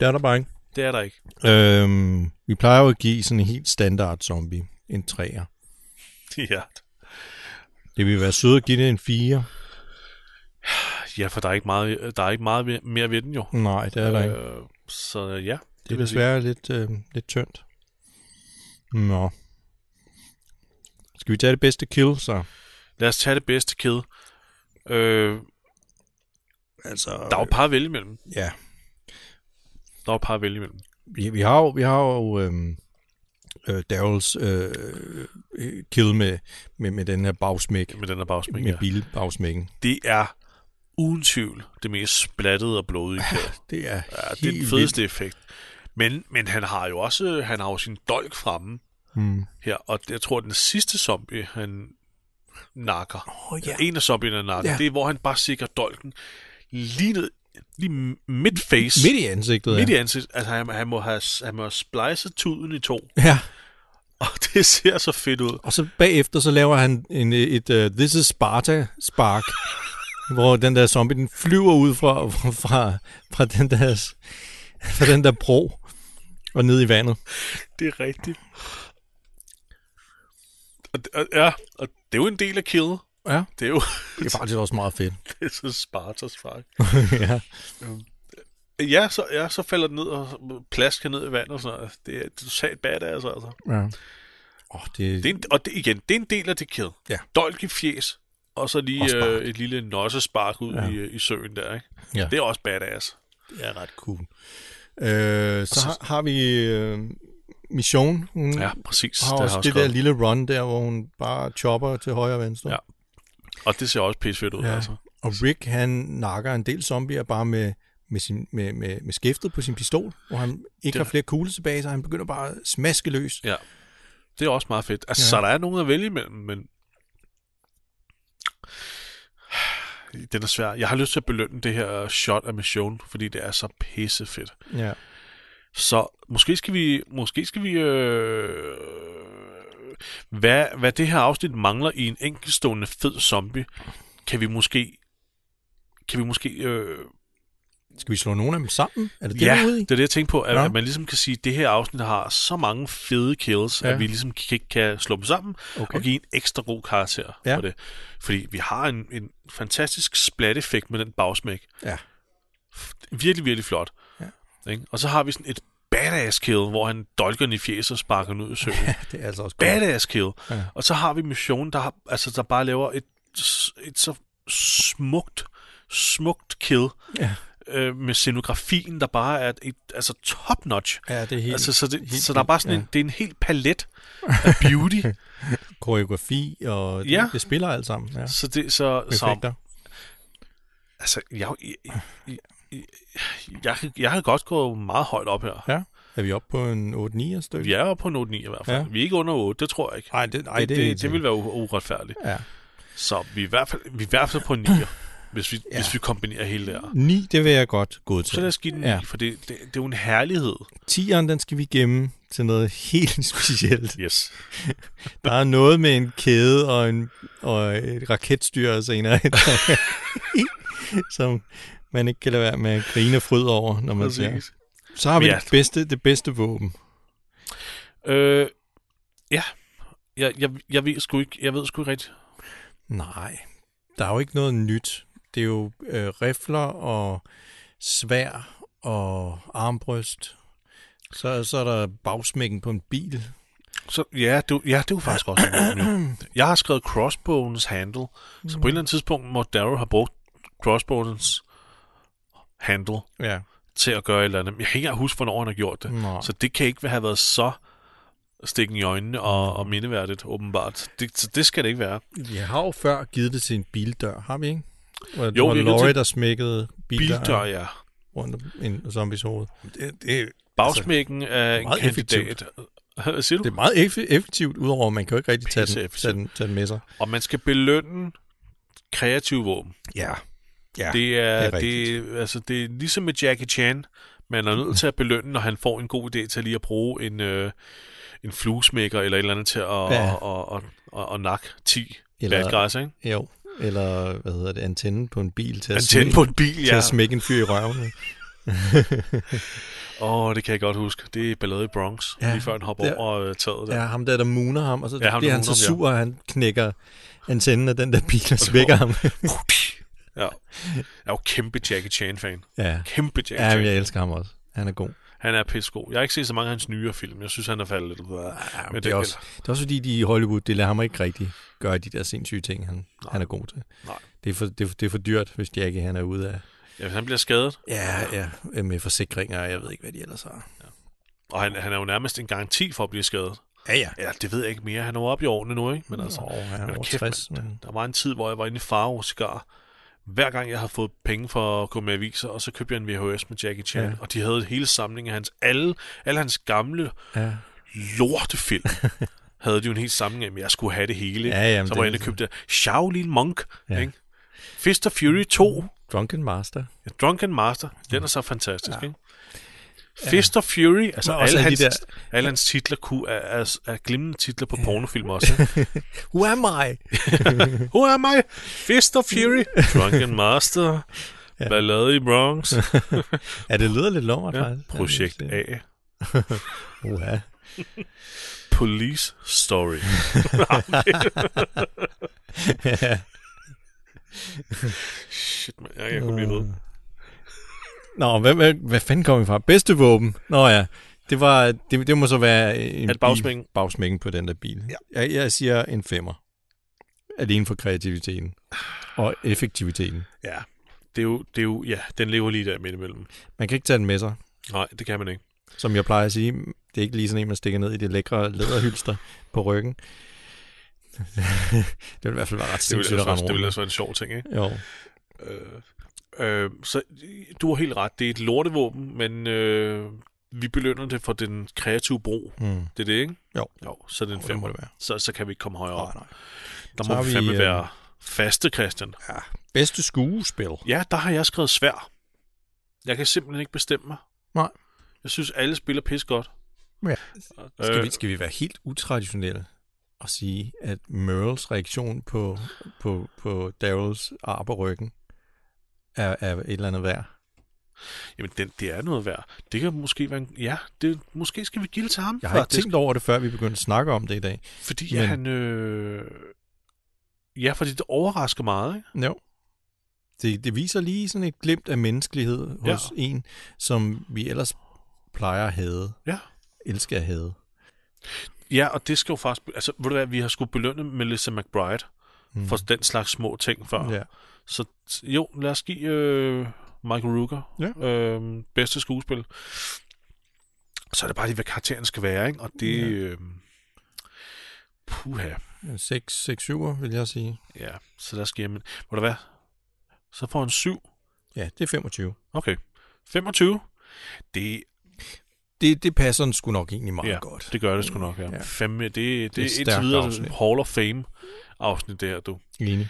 Det er der bare ikke. det er der ikke. Øhm, vi plejer jo at give sådan en helt standard zombie en 3'er. ja. Det vil være sødt at give det en 4. ja, for der er ikke meget, der er ikke meget mere ved den jo. Nej, det er der ikke. Øh, så ja. Det er desværre lidt, øh, lidt tyndt. Nå. Skal vi tage det bedste kill, så? Lad os tage det bedste kill. Øh, Altså, der er jo et par at vælge imellem. ja. Der er jo et par at vælge imellem. Vi, vi har jo, vi har jo øhm, øh, Daryls øh, øh, kill med, med, med den her bagsmæk, Med den her bagsmæk. med Ja. bilbagsmækken. Det er uden tvivl det mest splattede og blodige kill. Det er Ja, det er den fedeste effekt. Men, men han har jo også han har jo sin dolk fremme Mm. her, og jeg tror, at den sidste zombie, han nakker, Oh, ja. en af zombierne nakker, Ja. det er, hvor han bare sikrer dolken lige ned, lige midt face, Midt i ansigtet, midt i ja. ansigtet. Altså, han, han, må have, han må have splicet tuden i to, ja. og det ser så fedt ud. Og så bagefter, så laver han en, et uh, This is Sparta spark, hvor den der zombie, den flyver ud fra, fra, fra, den, der, fra den der bro og ned i vandet. Det er rigtigt. Og, og, ja, og det er jo en del af killet. Ja, Det er jo det er faktisk også meget fedt. det er så Spartas fuck. ja. Ja, så, ja, så falder den ned og plasker ned i vandet og sådan noget. Det er totalt badass, altså. ja. Oh, det, Det er en, og det, igen, det er en del af det kill. Ja. Dolk i fjes, og så Og lige spark. øh, et lille nossespark ud Ja. i, i søen der, ikke? Ja. Det er også badass. det er ret cool. Øh, så har, har vi øh, Mission. Hun Ja, præcis. har det også har det der lille run der, hvor hun bare chopper til højre og venstre. Ja. Og det ser også pissefedt ud, Ja. altså. Og Rick, han nakker en del zombier bare med, med, sin, med, med, med skæftet på sin pistol, hvor han ikke Det- har flere kugler tilbage, så han begynder bare at smaske løs. Ja. Det er også meget fedt. Altså, ja. så der er nogen at vælge imellem, men... Den er svær. Jeg har lyst til at belønne det her shot af mission, fordi det er så pissefedt. Ja. Så måske skal vi, måske skal vi, øh, hvad, hvad det her afsnit mangler i en enkeltstående fed zombie, kan vi måske... Kan vi måske... Øh, Skal vi slå nogle af dem sammen? Er det det, ja, er ude i? det er det, jeg tænker på. At, Nå. at man ligesom kan sige, at det her afsnit har så mange fede kills, ja. Ja. at vi ligesom kan, kan slå dem sammen Okay. og give en ekstra god karakter Ja. på det. Fordi vi har en, en fantastisk splat-effekt med den bagsmæk. Ja. Virkelig, virkelig flot. Ja. Ikke? Og så har vi sådan et badass kill, hvor han dolker i fjeset og sparker den ud i søen. Det er altså også badass kill. Ja. Og så har vi missionen, der, har, altså, der bare laver et, et så smukt, smukt kill Ja. øh, med scenografien, der bare er et, altså top-notch. Ja, det er helt, Altså, så, det, helt så der er bare sådan vildt, en, det er en helt palet af beauty. koreografi, og det, Ja. det spiller alt sammen. Ja. så det, så, så Effekter. altså, jeg, jeg, jeg, jeg, jeg, kan- godt gå meget højt op her. Ja. Er vi oppe på en 8-9 stykke? Vi er jo på note 9 i hvert fald. Ja. Vi er ikke under 8, det tror jeg ikke. Nej, det, ej, det, det, det, det vil være uretfærdigt. Ja. Så vi er i hvert fald, vi er i hvert fald på 9, hvis vi, ja. hvis vi kombinerer hele der. 9, det vil jeg godt gå til. Så lad os give den 9, Ja. ja. for det, det, det er jo en herlighed. 10'eren, den skal vi gemme til noget helt specielt. Yes. Der er noget med en kæde og, en, og et raketstyr senere, som man ikke kan lade være med at grine og fryd over, når man ser. Så har vi Ja. det bedste, det bedste våben. Øh, ja. Jeg, jeg, jeg, ved sgu ikke, jeg ved sgu ikke rigtigt. Nej, der er jo ikke noget nyt. Det er jo øh, rifler og svær og armbryst. Så, så er der bagsmækken på en bil. Så, ja, det, ja, det er jo faktisk også en. Jeg har skrevet crossbones handle, så på et eller andet tidspunkt må Darrow have brugt crossbones handle Ja. til at gøre et eller andet. Jeg kan ikke huske, hvornår han har gjort det. Nå. Så det kan ikke have været så stikken i øjnene og, og mindeværdigt, åbenbart. Det, så det skal det ikke være. Vi har jo før givet det til en bildør, har vi ikke? Hvor det Jo, var vi Laurie, til- der smækkede bildør, Bildør, ja. rundt en zombies hoved. Det, det, Bagsmækken er en meget kandidat. Hvad siger du? det er meget eff- effektivt, udover at man kan jo ikke rigtig tage den, tage, den, tage den med sig. Og man skal belønne kreative våben. Ja. Ja. Det er, det er det, rigtigt. det, altså, det er ligesom med Jackie Chan. Man er nødt til at belønne, når han får en god idé til lige at bruge en, øh, en fluesmækker eller et eller andet til at, Ja. ja. og, og, og, og nakke 10 Eller- guys, ikke? Jo. Eller, hvad hedder det, antenne på en bil til at, Antenne smække, på en bil, til ja. at smække en fyr i røven. Åh, oh, det kan jeg godt huske. Det er ballade i Bronx, Ja, ja, lige før han hopper der- over øh, taget der. Ja, ham der, der mooner ham, og så Ja, ham, bliver han så mooner ham, sur, at han knækker antennen af den der bil og svækker ham. Ja. Jeg er jo kæmpe Jackie Chan-fan. ja. Kæmpe Jackie ja, Chan. men jeg elsker ham også. Han er god. Han er pissegod. Jeg har ikke set så mange af hans nyere film. Jeg synes, han er faldet lidt. Ja, Men det, er også, det er også fordi, de i Hollywood, det lader ham ikke rigtig gøre de der sindssyge ting, han, han er god til. Nej. Det er, for, det, er, det er for dyrt, hvis Jackie han er ude af... Ja, han bliver skadet, Ja, ja, med forsikringer, jeg ved ikke, hvad de ellers har. og han, han er jo nærmest en garanti for at blive skadet. Ja, ja. Ja, det ved jeg ikke mere. Han er jo oppe i årene nu, ikke? Men altså, Åh, han er men kæft, 60, mand. men... der var en tid, hvor jeg var inde i Faro Cigar. Hver gang jeg havde fået penge for at gå med aviser, og så købte jeg en VHS med Jackie Chan, Ja. og de havde hele samlingen af hans, alle, alle hans gamle Ja. lortefilm. havde de jo en hel samling af, men jeg skulle have det hele. Ja, jamen, så var jeg inde og købte Shaolin Monk, ja. ikke? Fist of Fury 2, Drunken Master. Ja, Drunken Master, den er så fantastisk, ja. ikke? Fist of Fury, altså Men også alle alle de hans, der- alle hans titler kunne, er, er, er glimrende titler på pornofilm også. Who am I? Who am I? Fist of Fury, Drunken Master, ja. Ballade i Bronx, ja, det lyder lidt lummert, ja. faktisk. Projekt A, Uha. Police Story. Shit, man, jeg kan kun blive ved. Nå, hvad, hvad, hvad fanden kom vi fra? Bedste våben? Nå ja, det, var, det, det må så være en At bagsmækken? bil, bagsmækken på den der bil. Ja. Jeg, jeg siger en femmer. Alene for kreativiteten og effektiviteten. Ja, det er, jo, det er jo, ja, den lever lige der midt imellem. Man kan ikke tage den med sig. Nej, det kan man ikke. Som jeg plejer at sige, det er ikke lige sådan en, man stikker ned i det lækre læderhylster på ryggen. det vil i hvert fald være ret sindssygt at rende det vil rundt. altså være en sjov ting, ikke? Jo. Øh, så du har helt ret. Det er et lortevåben, men øh, vi belønner det for den kreative brug. Mm. Det er det, ikke? Jo. Jo, så er det en Jo, det må femmer. det være. Så, så kan vi ikke komme højere op. Nej, nej. Der Så må vi fandme øh, være faste, Christian. Ja. Bedste skuespil. Ja, der har jeg skrevet svær. Jeg kan simpelthen ikke bestemme mig. Nej. Jeg synes, alle spiller pis godt. Ja. Skal, Øh, vi, skal vi være helt utraditionelle? at sige, at Merles reaktion på, på, på Daryls ar på ryggen er, er et eller andet værd. Jamen, den, det er noget værd. Det kan måske være en, Ja, det, måske skal vi gilde til ham. Jeg har ikke tænkt over det, før vi begyndte at snakke om det i dag. Fordi Men- men... han... Øh... Ja, fordi det overrasker meget, ikke? Jo. Det, det viser lige sådan et glimt af menneskelighed Ja. hos en, som vi ellers plejer at hade. Ja. Elsker at hade. Ja, og det skal jo faktisk... Altså, ved du hvad, vi har skulle belønne Melissa McBride mm. for den slags små ting før. Ja. Så jo, lad os give øh, Michael Rooker Ja. øh, bedste skuespil. Så er det bare lige, hvad karakteren skal være, ikke? Og det... Ja. Øh, puha. 6, 6 7 vil jeg sige. Ja, så lad os give ham... en- Ved du hvad? Så får han 7. Ja, det er 25. Okay. 25. Det, Det, det passer den sgu nok egentlig meget ja, godt. det gør det sgu nok, ja. Ja. Femme, det, det, er det et er indtil videre afsnit. Hall of Fame afsnit der, du. Enig.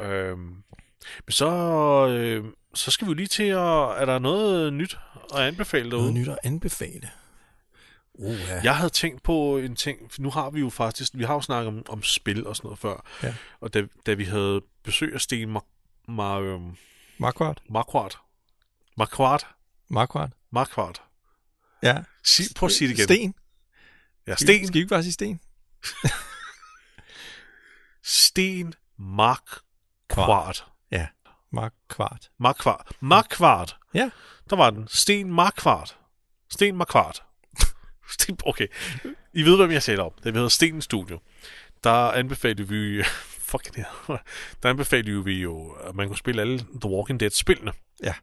Øhm, men så, øh, så skal vi lige til at... Er der noget nyt at anbefale derude? Noget nyt at anbefale. Uh, ja. Jeg havde tænkt på en ting, for nu har vi jo faktisk, vi har jo snakket om, om spil og sådan noget før, Ja. og da, da vi havde besøg af Sten Mar, Mar, øhm, Marquardt. Marquardt, Marquardt, Marquardt. Marquardt. Ja. Sig, prøv at sige det igen. Sten. Ja, Sten, Skal vi ikke bare sige sten? Sten Marquardt. Ja. Marquardt. Marquardt. Marquardt. Ja. Der var den. Sten Marquardt. Sten Marquardt. Sten, okay. I ved, hvem jeg sætter op. Det hedder Sten Studio. Der anbefalede vi... Fucking hell. Der anbefalede vi jo, at man kunne spille alle The Walking Dead-spillene. Ja.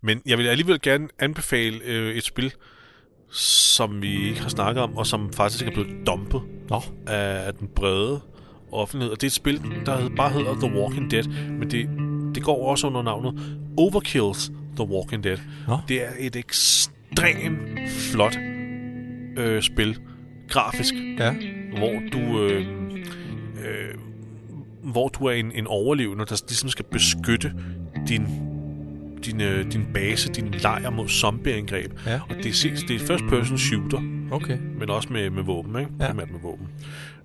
Men jeg vil alligevel gerne anbefale øh, et spil, som vi ikke har snakket om, og som faktisk er blevet dumpet Nå. af den brede offentlighed. Og det er et spil, der bare hedder The Walking Dead, men det, det går også under navnet Overkills The Walking Dead. Nå. Det er et ekstremt flot øh, spil, grafisk, Ja. hvor du... Øh, øh, hvor du er en, en overlevende, der ligesom skal beskytte din, din, øh, din base, din lejr mod zombieangreb. Ja. Og det er, det er first person shooter, Okay. men også med, med våben, ikke? Ja. Primært med våben.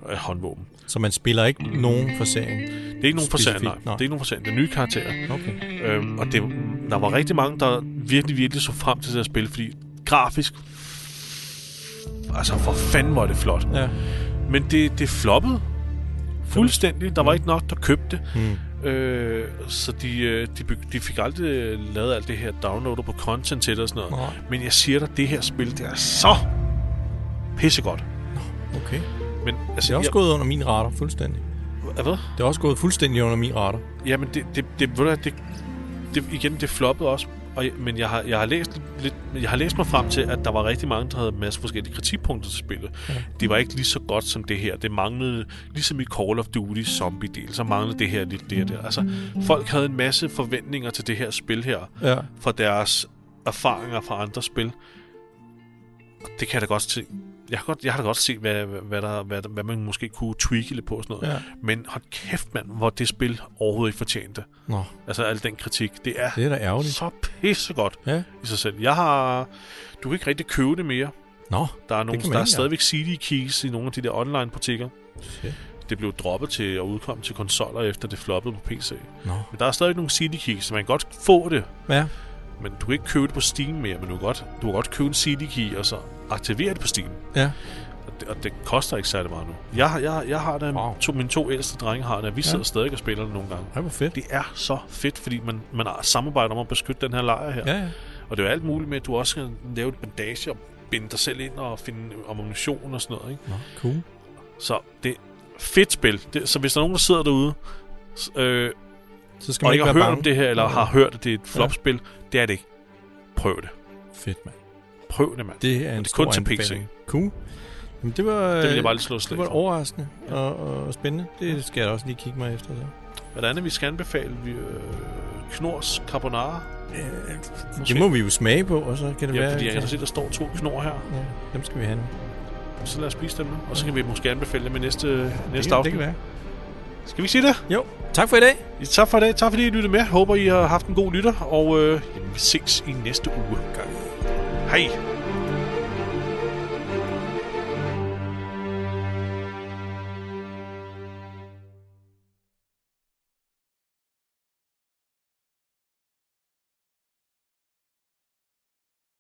Øh, håndvåben. Så man spiller ikke nogen forsering? Det er ikke nogen forsand, Specifikt, nej. nej. Det er ikke nogen forsand. Det er nye karakterer. Okay. Øhm, og det, der var rigtig mange, der virkelig, virkelig så frem til det her spil, fordi grafisk... Altså, for fanden var det flot. Ja. Men det, det floppede fuldstændig. Der var ikke nok, der købte det. Hmm. Øh, så de, øh, de, de fik aldrig lavet alt det her downloader på content til det og sådan noget. Nej. Men jeg siger dig, det her spil, det er så pissegodt. Okay. Men altså, Det er også jeg, gået under min radar, fuldstændig. Hvad? Det er også gået fuldstændig under min radar. Jamen, det, det, det, ved du det, det, igen, det floppede også. Og, men jeg har, jeg, har læst lidt, jeg har læst mig frem til, at der var rigtig mange, der havde en masse forskellige kritikpunkter til spillet. Ja. Det var ikke lige så godt som det her. Det manglede, ligesom i Call of Duty zombie-del, så manglede det her lidt det og der. Altså, folk havde en masse forventninger til det her spil her, Ja. fra deres erfaringer fra andre spil. Og det kan jeg da godt se. Jeg har, godt, jeg har da godt set, hvad, hvad, der, hvad, hvad man måske kunne tweake lidt på og sådan noget. Ja. Men hold kæft, mand, hvor det spil overhovedet ikke fortjente. Nå, Altså al den kritik. Det er, det er da ærgerligt. så pissegodt Ja. i sig selv. Jeg har... Du kan ikke rigtig købe det mere. Nå, Der er, nogle, der er stadigvæk CD keys i nogle af de der online butikker. Det blev droppet til at udkomme til konsoller, efter det floppede på PC. Nå. Men der er stadig nogle CD keys, så man kan godt få det. Ja. Men du kan ikke købe det på Steam mere, men du kan godt, du kan godt købe en CD-key og så aktivere det på Steam. Ja. Og det, og det koster ikke særlig meget nu. Jeg, har- jeg, jeg har det, Wow. to, mine to ældste drenge har det, vi Ja. sidder stadig og spiller det nogle gange. Ej, hvor fedt. Det er så fedt, fordi man, man har samarbejdet om at beskytte den her lejr her. Ja, ja. Og det er jo alt muligt med, at du også kan lave et bandage og binde dig selv ind og finde ammunition og sådan noget. Ikke? Nå, cool. Så det er fedt spil. Det, så hvis der er nogen, der sidder derude, øh, Så skal og man ikke ikke har hørt om det her, eller har hørt, at det er et flopspil, det er det ikke. Prøv det. Fedt, mand. Prøv det, mand. Det er en det er kun til PC. Cool. Jamen, det var, Det vil jeg bare lige slå et det slag var for. overraskende og, og spændende. Det skal jeg da også lige kigge mig efter. Så. Hvad andet, vi skal anbefale? Vi, øh, Knors Carbonara. Det må vi jo smage på, og så kan det Ja, være... fordi jeg kan se, der står to knor her. ja, dem skal vi have nu. Så lad os spise dem nu. Og så kan vi måske anbefale dem i næste, næste det, kan, det kan være. Skal vi sige det? Jo, tak for i dag. Tak for i dag. Tak fordi I lyttede med. Håber, I har haft en god lytter. Og øh, vi ses i næste uge. Hej.